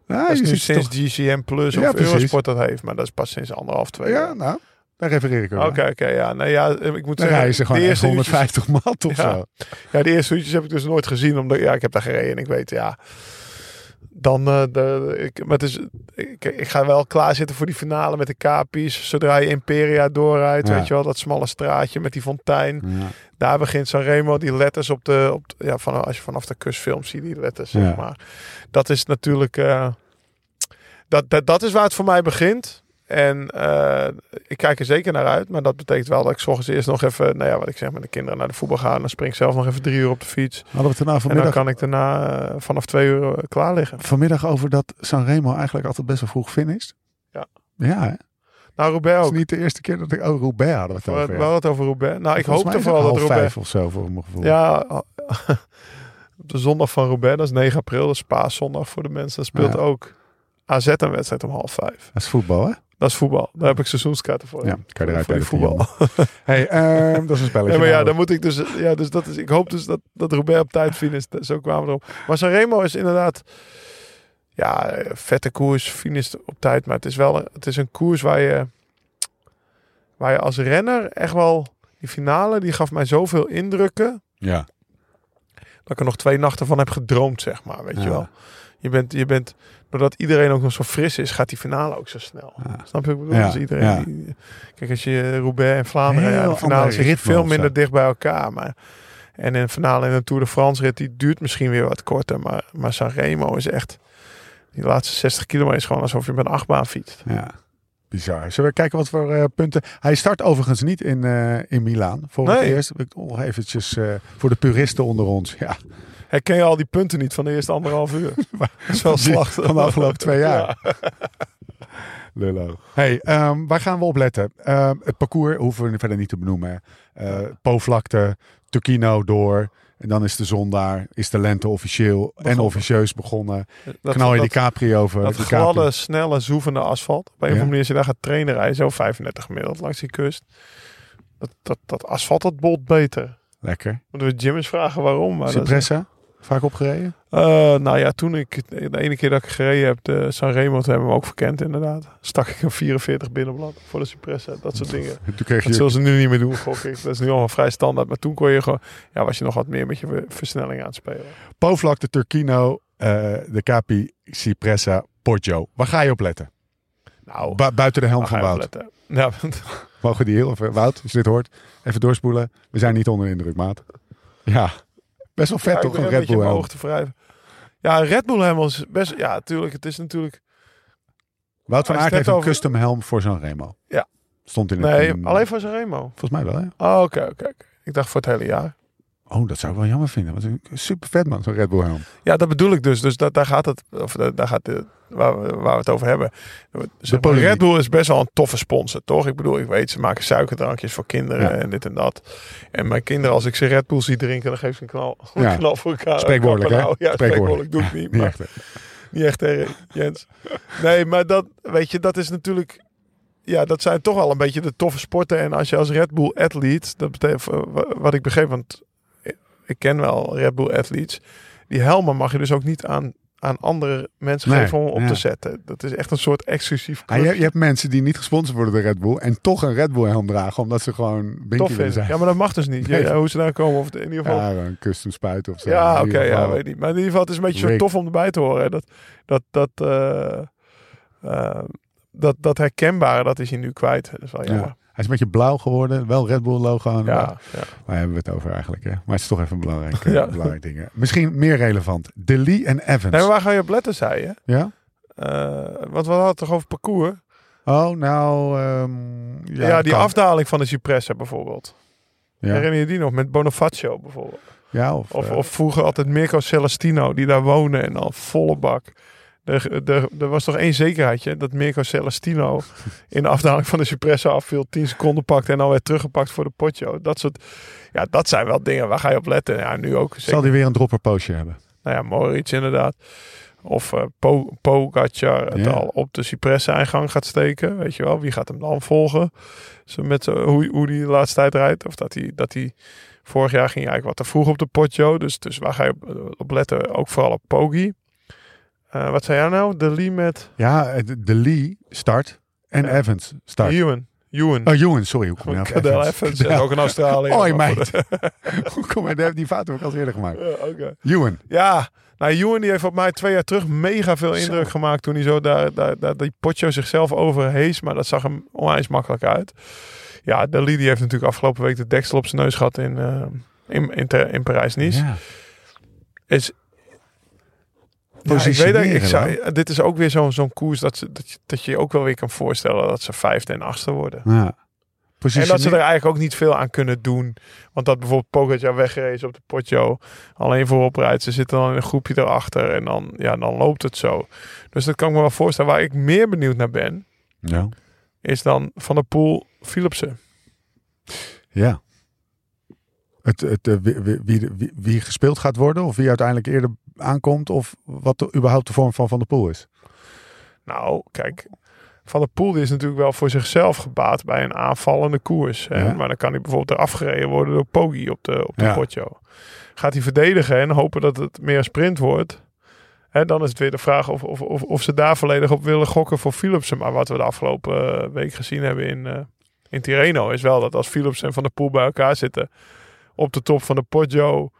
Ja, dat is je nu sinds toch- GCM Plus Ja, of precies. Eurosport dat heeft. Maar dat is pas sinds anderhalf, twee Ja, jaar. nou, daar refereer ik ook Oké, oké, ja. Nou ja, ik moet Dan zeggen... ze gewoon de eerste uurtjes- 150 mat of Ja. zo. Ja, de eerste uurtjes heb ik dus nooit gezien. Omdat ja, ik heb daar gereden en ik weet, ja. Dan, eh, de, ik, maar is, ik, ik ga wel klaarzitten voor die finale met de Capi's. Zodra je Imperia doorrijdt, Ja. weet je wel, dat smalle straatje met die fontein. Ja. Daar begint Sanremo, die letters op de, op de- ja, van, als je vanaf de kust filmt, zie je die letters, zeg maar. Dat is natuurlijk, eh, dat, dat, dat is waar het voor mij begint. En eh, ik kijk er zeker naar uit. Maar dat betekent wel dat ik 's ochtends eerst nog even, nou ja, wat ik zeg, met de kinderen naar de voetbal ga. Dan spring ik zelf nog even drie uur op de fiets. Hadden we het nou En dan vanmiddag, kan ik daarna eh, vanaf twee uur eh, klaar liggen. vanmiddag over dat Sanremo eigenlijk altijd best wel vroeg finisht? Ja. Ja, hè? Nou, Roubaix Het is niet de eerste keer dat ik... Oh, Roubaix hadden we het We over. hadden ja. wel het over Roubaix. Nou, ik is vooral het dat Roubaix... vijf of zo, voor mijn gevoel. Ja, op de zondag van Roubaix, dat is 9 april, dat is paaszondag voor de mensen. Dan speelt Ja. ook AZ een wedstrijd om half vijf. Dat is voetbal, hè? Dat is voetbal. Daar heb ik seizoenskaarten voor. Ja, kan je eruit voor voetbal. Hey, ehm, dat is een spelletje. Ja, maar ja, dan moet ik dus. Ja, dus dat is. Ik hoop dus dat, dat Roubaix op tijd finisht. Zo kwamen we erop. Maar Sanremo is inderdaad. Ja, vette koers. Finisht op tijd. Maar het is wel. Het is een koers waar je. Waar je als renner echt wel. Die finale, die gaf mij zoveel indrukken. Ja. Dat ik er nog twee nachten van heb gedroomd, zeg maar. Weet je wel. Je bent, je bent, doordat iedereen ook nog zo fris is, gaat die finale ook zo snel. Ja. Snap je ik bedoel? Ja, Dus iedereen ja. die- kijk, als je Roubaix en Vlaanderen, ja, de finale zit veel minder dicht bij elkaar. Maar, en in een finale in een Tour de France rit, die duurt misschien weer wat korter. Maar, maar Sanremo is echt, die laatste 60 kilometer is gewoon alsof je met een achtbaan fietst. Ja. Bizar. Zullen we kijken wat voor eh, punten... Hij start overigens niet in, eh in Milaan. Voor het eerst. Ik nog eventjes eh, voor de puristen onder ons. Ja, Herken je al die punten niet van de eerste anderhalf uur? dat is wel slag. van de afgelopen twee jaar. Ja. Lullo. Hey, ehm, waar gaan we op letten? Ehm, het parcours hoeven we verder niet te benoemen. Eh Po-vlakte, Turkino door. En dan is de zon daar. Is de lente officieel en officieus begonnen. Dat- Knal je die Capri over. Dat die gladde, snelle, zoevende asfalt. Op een of andere manier, als je daar gaat trainen, rijden, zo 35 gemiddeld langs die kust. Dat, dat, dat asfalt, dat bolt beter. Lekker. Moeten we Jim eens vragen waarom. Maar dat Cipressa, vaak opgereden? Eh, nou ja, toen ik, de ene keer dat ik gereden heb, de Sanremo, toen hebben we hem ook verkend inderdaad. Stak ik een 44 binnenblad voor de Cipressa, dat soort dingen. Toen kreeg Dat je... zullen ze nu niet meer doen, gok ik. Dat is nu allemaal vrij standaard. Maar toen kon je gewoon, ja, was je nog wat meer met je versnelling aan het spelen. Po-vlakte, Turkino, eh, de Capi, Cipressa, Poggio. Waar ga je op letten? Nou, Bu- buiten de helm van Wout. Ja, Mogen die heel even... Wout, als je dit hoort, even doorspoelen. We zijn niet onder de indruk, maat. Ja, best wel vet Ja, toch, een Red Bull helm. te wrijven. Ja, een Red Bull helm is best... Ja, natuurlijk. Het is natuurlijk... Wout van Aert heeft een over- custom helm voor zo'n Remo. Ja. Stond in het... Nee, in- alleen voor Sanremo. Volgens mij wel? Oh, oké, oké. oké. Ik dacht voor het hele jaar. Oh, dat zou ik wel jammer vinden. Want een super vet man, zo'n Red Bull helm. Ja, dat bedoel ik dus. Dus dat, daar gaat het... Of da- daar gaat de, waar, we, waar we het over hebben. Zeg maar. Red Bull is best wel een toffe sponsor, toch? Ik bedoel, ik weet, ze maken suikerdrankjes voor kinderen Ja. en dit en dat. En mijn kinderen, als ik ze Red Bull zie drinken, dan geef ik een knal, een Ja. knal voor elkaar. Spreekwoordelijk, hè? Nou, Ja, Spreekwoordelijk. Doe ik niet. Niet maar- echt? Niet echt, hè, Jens. Nee, maar dat, weet je, dat is natuurlijk... Ja, dat zijn toch wel een beetje de toffe sporten. En als je als Red Bull athlete, dat betekent eh, wa- wat ik begreep, want ik ken wel Red Bull athletes. Die helmen mag je dus ook niet aan, aan andere mensen Nee, geven om op ja. te zetten. Dat is echt een soort exclusief Ah, je, je hebt mensen die niet gesponsord worden door Red Bull en toch een Red Bull helm dragen, omdat ze gewoon tof willen zijn. Ja, maar dat mag dus niet. Ja, Nee. ja, hoe ze daar komen, of in ieder geval. Ja, een kus toe spuiten of zo. Ja, oké, ja, weet niet. Maar in ieder geval, het is een beetje zo tof om erbij te horen. hè. Dat, dat, dat, eh, eh, dat, dat herkenbare, dat is hij nu kwijt. Dat is wel Ja. jammer. Hij is een beetje blauw geworden. Wel Red Bull logo aan. Ja, ja. Waar hebben we het over eigenlijk? Hè? Maar het is toch even belangrijk, eh, Ja. belangrijk dingen. Misschien meer relevant. De Lee en Evans. Nee, maar waar ga je op letten, zei je? Ja? Eh, want we hadden het toch over parcours? Oh, nou... ehm, ja, Ja, die kan. afdaling van de Cipressa bijvoorbeeld. Ja, Herinner je die nog? Met Bonifacio bijvoorbeeld. ja of... Of, eh, of vroeger altijd Mirko Celestino, die daar woonde en dan volle bak. Er, er, er was toch één zekerheidje, dat Mirko Celestino in de afdaling van de Cipressa afviel, 10 seconden pakte en dan werd teruggepakt voor de potjo. Dat soort, ja, dat zijn wel dingen, waar ga je op letten? Ja, nu ook. zal Zeker. die weer een dropper postje hebben? nou ja, Moritz inderdaad. Of eh Po- Pogacar het Ja. al op de Cipressa-ingang gaat steken. Weet je wel, wie gaat hem dan volgen? Zo met hoe, hoe die de laatste tijd rijdt. Of dat hij, dat hij vorig jaar ging hij eigenlijk wat te vroeg op de Potjo. Dus, dus waar ga je op, op letten? Ook vooral op Pogi. Eh, wat zei jij nou? De Lee met Ja, de, de Lee start en Ja. Evans start. Ewan. Ewan. Oh, Ewan, sorry. Hoe kom je nou Cadel Evans? Evans. ook een Australiër. Hoi, Maar meid. Hoe kom je Die fout heb ik al eerder gemaakt. Ja. Ewan. Ja, nou, Ewan die heeft op mij twee jaar terug mega veel indruk Zo. gemaakt toen hij zo daar, daar, daar die potjo zichzelf overhees. Maar dat zag hem onwijs makkelijk uit. Ja, de Lee die heeft natuurlijk afgelopen week de deksel op zijn neus gehad in, eh, in, in, in Parijs-Nice. Ja. Is, ja, ik weet dat, ik Positioneren zou, dit is ook weer zo'n zo'n koers dat, ze, dat, je, dat je ook wel weer kan voorstellen dat ze vijfde en achtste worden. Ja. En dat ze er Positioneren- eigenlijk ook niet veel aan kunnen doen. Want dat bijvoorbeeld Pogacar weggerezen op de Potjo. Alleen voorop rijdt. Ze zitten dan in een groepje erachter. En dan, ja, dan loopt het zo. Dus dat kan ik me wel voorstellen. Waar ik meer benieuwd naar ben. Ja. Is dan Van der Poel Philipsen. Ja. Het, het, eh, wie, wie- wie gespeeld gaat worden, of wie uiteindelijk eerder aankomt, of wat de, überhaupt de vorm van Van der Poel is. Nou, kijk. Van der Poel is natuurlijk wel voor zichzelf gebaat bij een aanvallende koers. Hè? Ja. Maar dan kan hij bijvoorbeeld eraf gereden worden door Poggi op de, op de Ja. Potjo. Gaat hij verdedigen en hopen dat het meer sprint wordt. Hè, dan is het weer de vraag of, of, of, of ze daar volledig op willen gokken voor Philipsen. Maar wat we de afgelopen eh, week gezien hebben in, eh, in Tirreno is wel dat als Philipsen en Van der Poel bij elkaar zitten op de top van de Poggio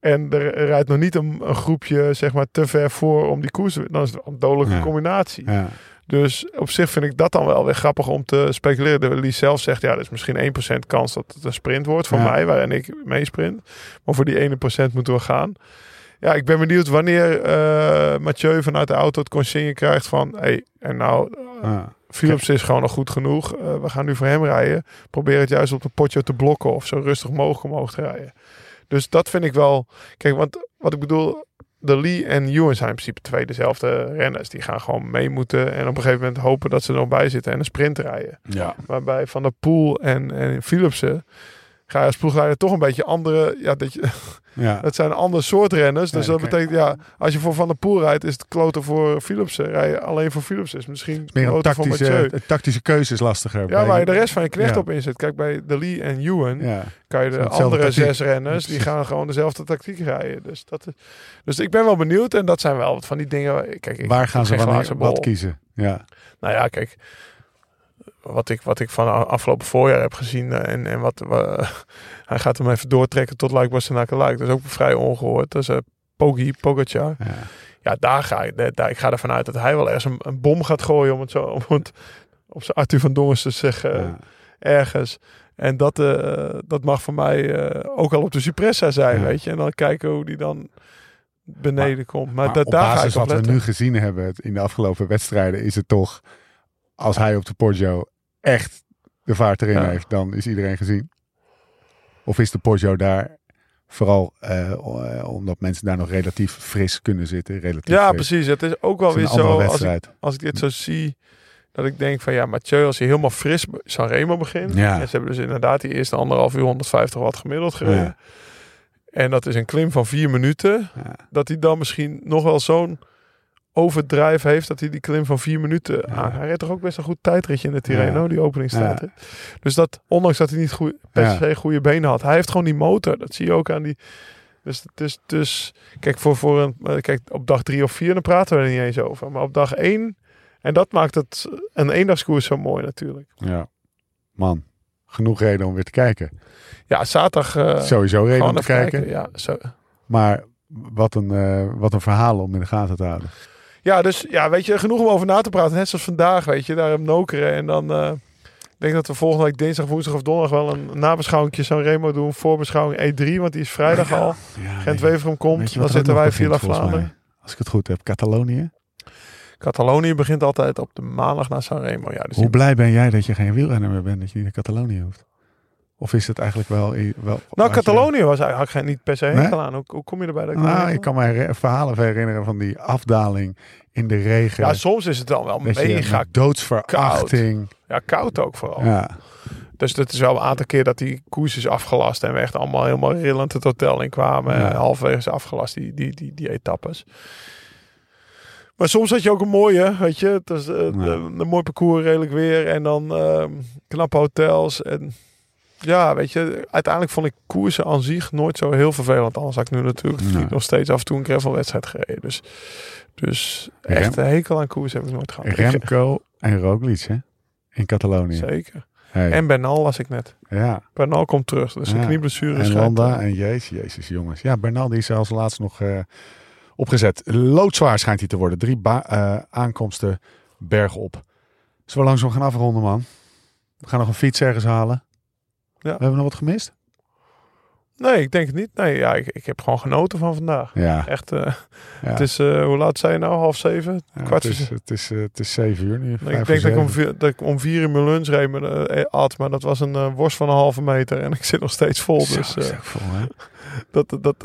en er rijdt nog niet een, een groepje zeg maar te ver voor om die koers te dan is het een dodelijke Ja. combinatie. Ja. Dus op zich vind ik dat dan wel weer grappig om te speculeren. De Lies zelf zegt, ja, er is misschien 1% kans dat het een sprint wordt voor Ja. mij, waarin ik meesprint. Maar voor die 1% moeten we gaan. Ja, ik ben benieuwd wanneer eh Mathieu vanuit de auto het consigne krijgt van... Hey, en nou, eh, Ja. Philips is gewoon nog goed genoeg. Eh, we gaan nu voor hem rijden. Probeer het juist op de potje te blokken of zo rustig mogelijk omhoog te rijden. Dus dat vind ik wel... Kijk, want wat ik bedoel... De Lee en Ewan zijn in principe twee dezelfde renners. Die gaan gewoon mee moeten en op een gegeven moment hopen dat ze er nog bij zitten en een sprint rijden. Ja. Waarbij Van der Poel en, en Philipsen ga je als ploegleider toch een beetje andere... Ja, dat, je, Ja. het zijn een ander soort renners. Dus Ja, dat betekent, ja, als je voor Van der Poel rijdt, is het kloten voor Philipsen. Rij je alleen voor Philipsen is misschien Meer tactische, tactische keuze is lastiger. Ja, waar je de rest van je knecht op inzet. Kijk, bij de Lee en Ewan Ja. kan je de andere tactiek. zes renners, die gaan gewoon dezelfde tactiek rijden. Dus, dat is, dus ik ben wel benieuwd. En dat zijn wel wat van die dingen. Kijk, ik, Waar gaan ze wanneer, wat kiezen? Ja. Nou ja, kijk. Wat ik, wat ik van afgelopen voorjaar heb gezien. eh, En, en wat. wa- hij gaat hem even doortrekken tot Luik Bastenaken Luik. Dat is ook vrij ongehoord. Dat is uh, Pogi, Pogacar. Ja. Ja, daar ga ik. daar- ik ga ervan uit dat hij wel ergens een, een bom gaat gooien. Om het zo. Om het, op zijn Arthur van Dongens te zeggen. Ja. Ergens. En dat, eh, dat mag voor mij eh, ook al op de Cipressa zijn. Ja. Weet je. En dan kijken hoe die dan beneden komt. Maar, Maar dat, op daar basis wat we nu gezien hebben in de afgelopen wedstrijden, is het toch, als hij op de Poggio echt de vaart erin Ja. heeft, dan is iedereen gezien. Of is de Poggio daar vooral eh, eh, omdat mensen daar nog relatief fris kunnen zitten? Relatief Ja, fris. precies. Het is ook wel is weer zo. Als ik, als ik dit zo zie, dat ik denk van ja, Mathieu, als hij helemaal fris Sanremo begint. Ja. En ze hebben dus inderdaad die eerste anderhalf uur 150 watt gemiddeld gereden. Ja. En dat is een klim van vier minuten. Ja. Dat hij dan misschien nog wel zo'n overdrijf heeft dat hij die klim van vier minuten. Hij reed toch ook best een goed tijdritje in de Tirreno, Ja. die openingstijdrit. Dus dat, ondanks dat hij niet goed, per Ja. se goede benen had, hij heeft gewoon die motor. Dat zie je ook aan die. Dus, dus, dus kijk, voor, voor een, eh, kijk, op dag drie of vier, dan praten we er niet eens over. Maar op dag één, en dat maakt het een eendagskoers zo mooi natuurlijk. Ja. Man, genoeg reden om weer te kijken. Ja, zaterdag eh, Sowieso reden om te kijken. Ja, zo. Maar wat een, eh, wat een verhaal om in de gaten te houden. Ja, dus ja, weet je, genoeg om over na te praten. Net zoals vandaag, weet je, daar op Nokeren. En dan eh, ik denk dat we volgende week dinsdag, woensdag of donderdag wel een nabeschouwing San Remo doen. Voorbeschouwing E3, want die is vrijdag al. Ja, Gent-Weverum komt, dan zitten wij Villa Vlaanderen. Als ik het goed heb, Catalonië. Catalonië begint altijd op de maandag naar Sanremo. Ja, dus Hoe blij ben jij dat je geen wielrenner meer bent, dat je niet naar Catalonië hoeft? Of is het eigenlijk wel... wel nou, je- Catalonië was eigenlijk had ik geen- niet per se Nee? hekel aan. Hoe, hoe kom je erbij? Dat ik Nou, ik kan me verhalen herinneren van die afdaling in de regen. Ja, soms is het dan wel dat mega doodsverachting. Ja, koud ook vooral. Ja, Dus dat is wel een aantal keer dat die koers is afgelast. En we echt allemaal helemaal rillend het hotel in kwamen. Ja. Halverwege is afgelast, die, die, die, die etappes. Maar soms had je ook een mooie, weet je. Het was eh, een, een mooi parcours, redelijk weer. En dan ehm, knappe hotels. En ja, weet je. Uiteindelijk vond ik koersen aan zich nooit zo heel vervelend. Anders had ik nu natuurlijk Nee. nog steeds af en toe een gravelwedstrijd gereden. Dus, dus echt een hekel aan koers heb ik nooit gehad. Remco en Roglic, hè? In Catalonië. Zeker. Hey. En Bernal las ik net. ja. Bernal komt terug. Dus een Ja. knieblessure En schijnt, Landa en Jezus, Jezus jongens. Ja, Bernal die is zelfs laatst nog eh, opgezet. Loodzwaar schijnt hij te worden. Drie eh, aankomsten bergop. Zullen we langzaam gaan afronden, man? We gaan nog een fiets ergens halen. Ja. Hebben we nog wat gemist? Nee, ik denk het niet. Nee, ja, ik, ik heb gewoon genoten van vandaag. Ja. Echt, eh, ja. het is, eh, hoe laat zijn nou? Half zeven? Ja, kwart het, is, het, is, eh, het is zeven uur nu. Ik denk dat ik, om vier, dat ik om vier uur mijn lunch reed met at, maar dat was een worst van een halve meter en ik zit nog steeds vol. Zo, Dus vol, hè? dat, dat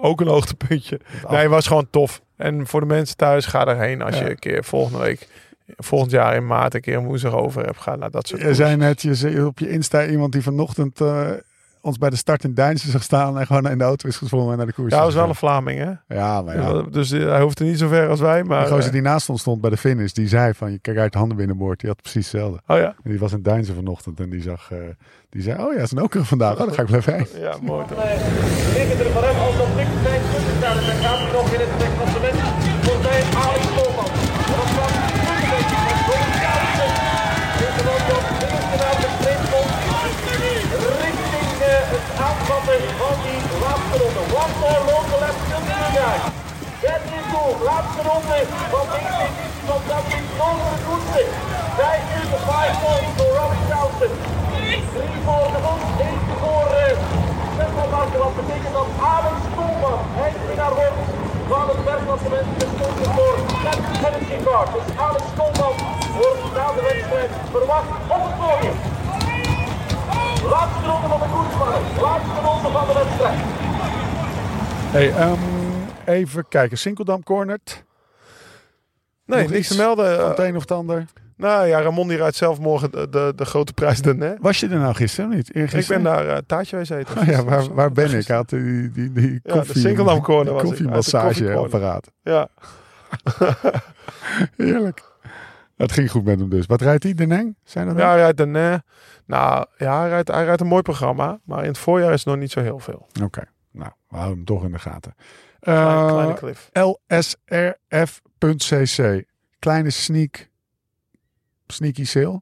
ook een hoogtepuntje. Nee, het was gewoon tof. En voor de mensen thuis, ga daarheen als je een keer volgende week, volgend jaar in maart een keer een woensdag over hebt. Ga naar dat soort Je zei net je zei op je Insta iemand die vanochtend eh, ons bij de start in Deinzen zag staan en gewoon in de auto is gesprongen en naar de koers. Ja, hij is was wel een. Vlaming, hè? Ja, maar ja. Dus eh, hij hoefde niet zo ver als wij, maar... de gozer eh, die naast ons stond bij de finish, die zei van je kijk uit de handen binnenboord. Die had precies hetzelfde. Oh ja? En die was in Deinzen vanochtend en die zag, eh, die zei, oh ja, is een ook vandaag. Oh, dan ga ik wel heen. Ja, mooi toch? Zeker van hem als op dik zijn dan gaat hij nog in het voor zijn Alex Koolman. En dan kwam hij terug een beetje van Robin Kousen. Dit is dan op de eerste naam de streepkop. Richting eh, het aanvatten van die laatste ronde. One more local lap That is goal. Laatste ronde van deze editie van Dublin zonder het goedste. Vijf minuten, vijf points voor Robin Kousen. Drie voor de mond, eentje voor Stefan Marken. Wat betekent dat Alex Koolman eindwinnaar wordt van het bergklassement gesponsord door Net. Dus Alex Koolman wordt na de wedstrijd verwacht op het podium. Laatste ronde van de koersmannen. Laatste ronde van de wedstrijd. Hey, ehm, even kijken. Sinkeldam cornered. Nee, Nog niks te melden. Van Eh, het een of het ander. nou ja, Ramon die rijdt zelf morgen de, de, de grote prijs de net. Was je er nou gisteren of niet? Ik Eergisteren? ben daar uh, taartje wezen eten. Oh ja, waar, waar ben ik? Had die, die, die Ja, de koffie, Sinkeldam corner was ik. koffiemassageapparaat. Ja. Heerlijk. Het ging goed met hem dus. Wat rijdt hij? De Neng? Zijn dat Ja, hij rijdt een. eh, nou ja, hij rijdt, hij rijdt een mooi programma. Maar in het voorjaar is het nog niet zo heel veel. Oké. Nou, we houden hem toch in de gaten. Kleine, Eh, kleine cliff. lsrf.cc. Kleine sneak. Sneaky sale.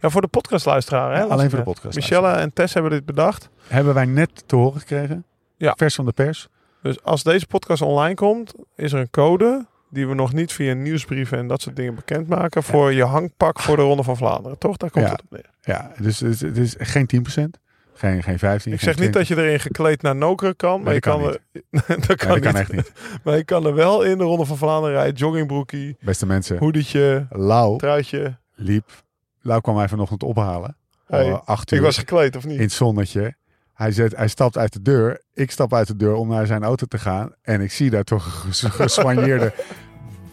Ja, voor de podcastluisteraar. Hè, Ja, alleen voor de podcast. Michelle en Tess hebben dit bedacht. Hebben wij net te horen gekregen. Ja. Vers van de pers. Dus als deze podcast online komt, is er een code die we nog niet via nieuwsbrieven en dat soort dingen bekendmaken voor je hangpak voor de Ronde van Vlaanderen. Toch? Daar komt Ja. het op neer. Ja, dus het is, het is geen 10%. Geen, geen 15. Ik geen zeg niet 20. dat je erin gekleed naar Nokeren kan, maar je dat kan, kan er, dat kan, Nee, dat kan niet. echt niet. Maar je kan er wel in de Ronde van Vlaanderen rijden. Joggingbroekie, Beste mensen. hoedietje, Lau truitje. liep. Lau kwam mij vanochtend ophalen. Hey, acht uur Ik was gekleed of niet? in het zonnetje. Hij, zet, hij stapt uit de deur. Ik stap uit de deur om naar zijn auto te gaan. En ik zie daar toch een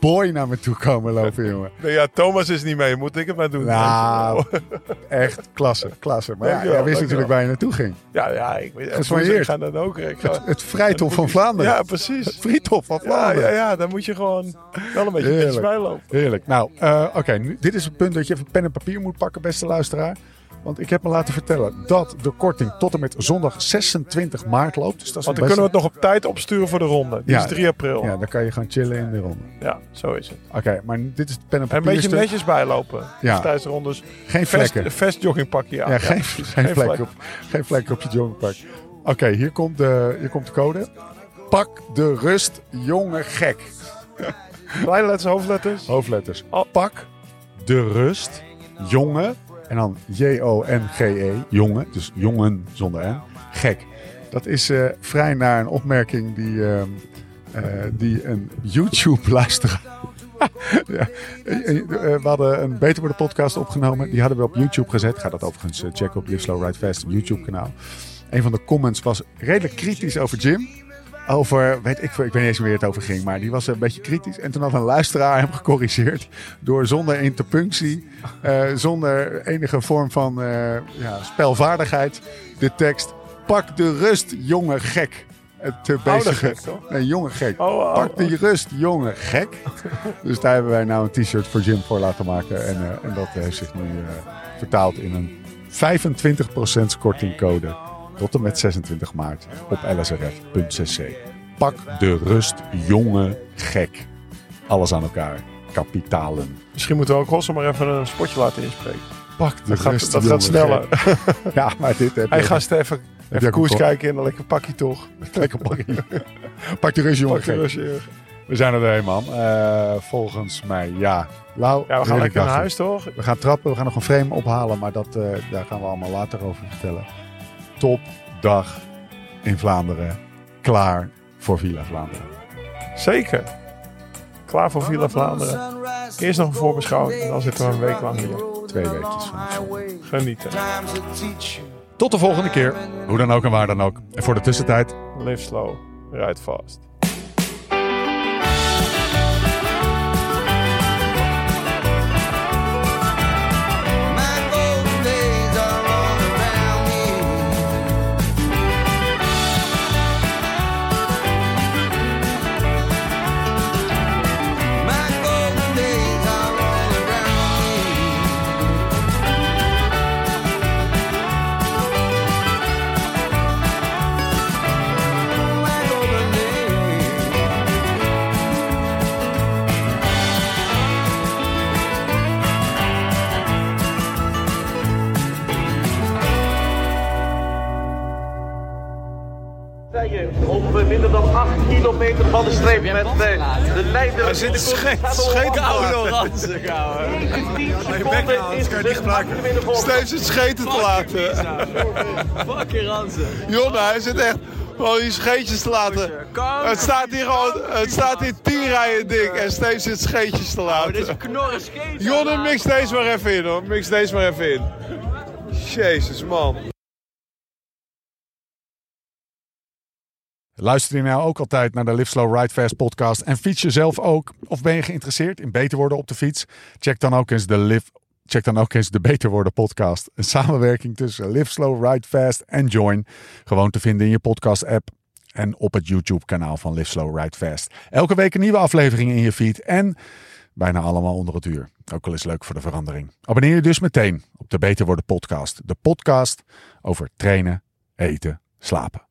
boy naar me toe komen lopen, jongen. Nee, ja, Thomas is niet mee. Moet ik het maar doen? Nou, echt klasse, klasse. Maar ja, jij wist natuurlijk waar je naartoe ging. Ja, ja, ik. Ik ga naar Nokeren. Ik ga, Het, het Vrijthof van Vlaanderen. Ja, precies. Het Friedhof van Ja, Vlaanderen. ja, ja, daar moet je gewoon wel een beetje Heerlijk. bij lopen. Heerlijk. Nou, eh, oké. dit is het punt dat je even pen en papier moet pakken, beste luisteraar. Want ik heb me laten vertellen dat de korting tot en met zondag 26 maart loopt. Dus dat is Want dan kunnen we het nog op tijd opsturen voor de ronde. Die Ja. is 3 april. Ja, Ja, dan kan je gewoon chillen in de ronde. zo is het. Oké, maar dit is het pen en En een beetje stuk. netjes bijlopen. Ja. Dus tijdens de rondes. Geen vlekken. vest joggingpakje aan. Ja, geen, precies. geen, vlek vlek. op, geen vlek op je joggingpak. Oké, hier, komt de- hier komt de code. Pak de rust, jonge gek. Kleine letters, hoofdletters. Hoofdletters. Oh. Pak de rust, jonge. En dan J-O-N-G-E, jonge. Dus jongen zonder N. Gek. Dat is eh, vrij naar een opmerking die, ehm, eh, die een YouTube-luisteraar... ja, eh, we hadden een Beter Worden podcast opgenomen. Die hadden we op YouTube gezet. Ga dat overigens checken op Live Slow Ride Fast YouTube kanaal. Een van de comments was redelijk kritisch over Jim. Over, weet ik, ik weet niet eens meer het over ging, maar die was een beetje kritisch. En toen had een luisteraar hem gecorrigeerd door zonder interpunctie, eh, zonder enige vorm van eh, ja, spelvaardigheid, de tekst: Pak de rust, jonge gek. eh, Te bezigen. gek, toch? Nee, jonge gek. Oh, oh, Pak de oh. rust, jonge gek. dus daar hebben wij nou een t-shirt voor Jim voor laten maken. En, eh, en dat heeft zich nu eh, vertaald in een 25% kortingcode. Tot en met 26 maart op lsrf.cc. Pak de rust, jonge gek. Alles aan elkaar. Kapitalen. Misschien moeten we ook Rosso maar even een spotje laten inspreken. Pak de Dat gaat, rust, dat gaat sneller. gek. Ja, maar dit heb je. Hij gaat even, even koers een- kijken en dan lekker pakje toch. Lekker pakken. Pak de rust, jonge Pak de gek. rust. We zijn er doorheen, man. Eh, volgens mij, ja. Lau, Ja, we gaan lekker naar huis toch? We gaan trappen, we gaan nog een frame ophalen, maar dat, eh, daar gaan we allemaal later over vertellen. Top dag in Vlaanderen. Klaar voor Villa Vlaanderen. Zeker. Klaar voor Villa Vlaanderen. Eerst nog een voorbeschouwing en dan zitten we een week lang hier. Twee weekjes van. Genieten. Tot de volgende keer. Hoe dan ook en waar dan ook. En voor de tussentijd, Live slow, ride fast. Minder dan 8 kilometer van de streep met eh, de leider. Hij zit scheet, scheet Steeds het scheten te laten. Fucking ranzen. Jonne, hij zit echt gewoon die scheetjes te laten. Het staat hier gewoon, het staat hier tien rijen dik en steeds zit scheetjes te laten. Deze knorren skate. Jonne, mix deze maar even in hoor. Mix deze maar even in. Jezus man. Luister je nou ook altijd naar de Live Slow Ride Fast podcast en fiets je zelf ook? Of ben je geïnteresseerd in beter worden op de fiets? Check dan ook eens de Live Check dan ook eens de Beter Worden podcast. Een samenwerking tussen Live Slow, Ride Fast en Join. Gewoon te vinden in je podcast app en op het YouTube kanaal van Live Slow, Ride Fast. Elke week een nieuwe aflevering in je feed en bijna allemaal onder het uur. Ook al is leuk voor de verandering. Abonneer je dus meteen op de Beter Worden podcast. De podcast over trainen, eten, slapen.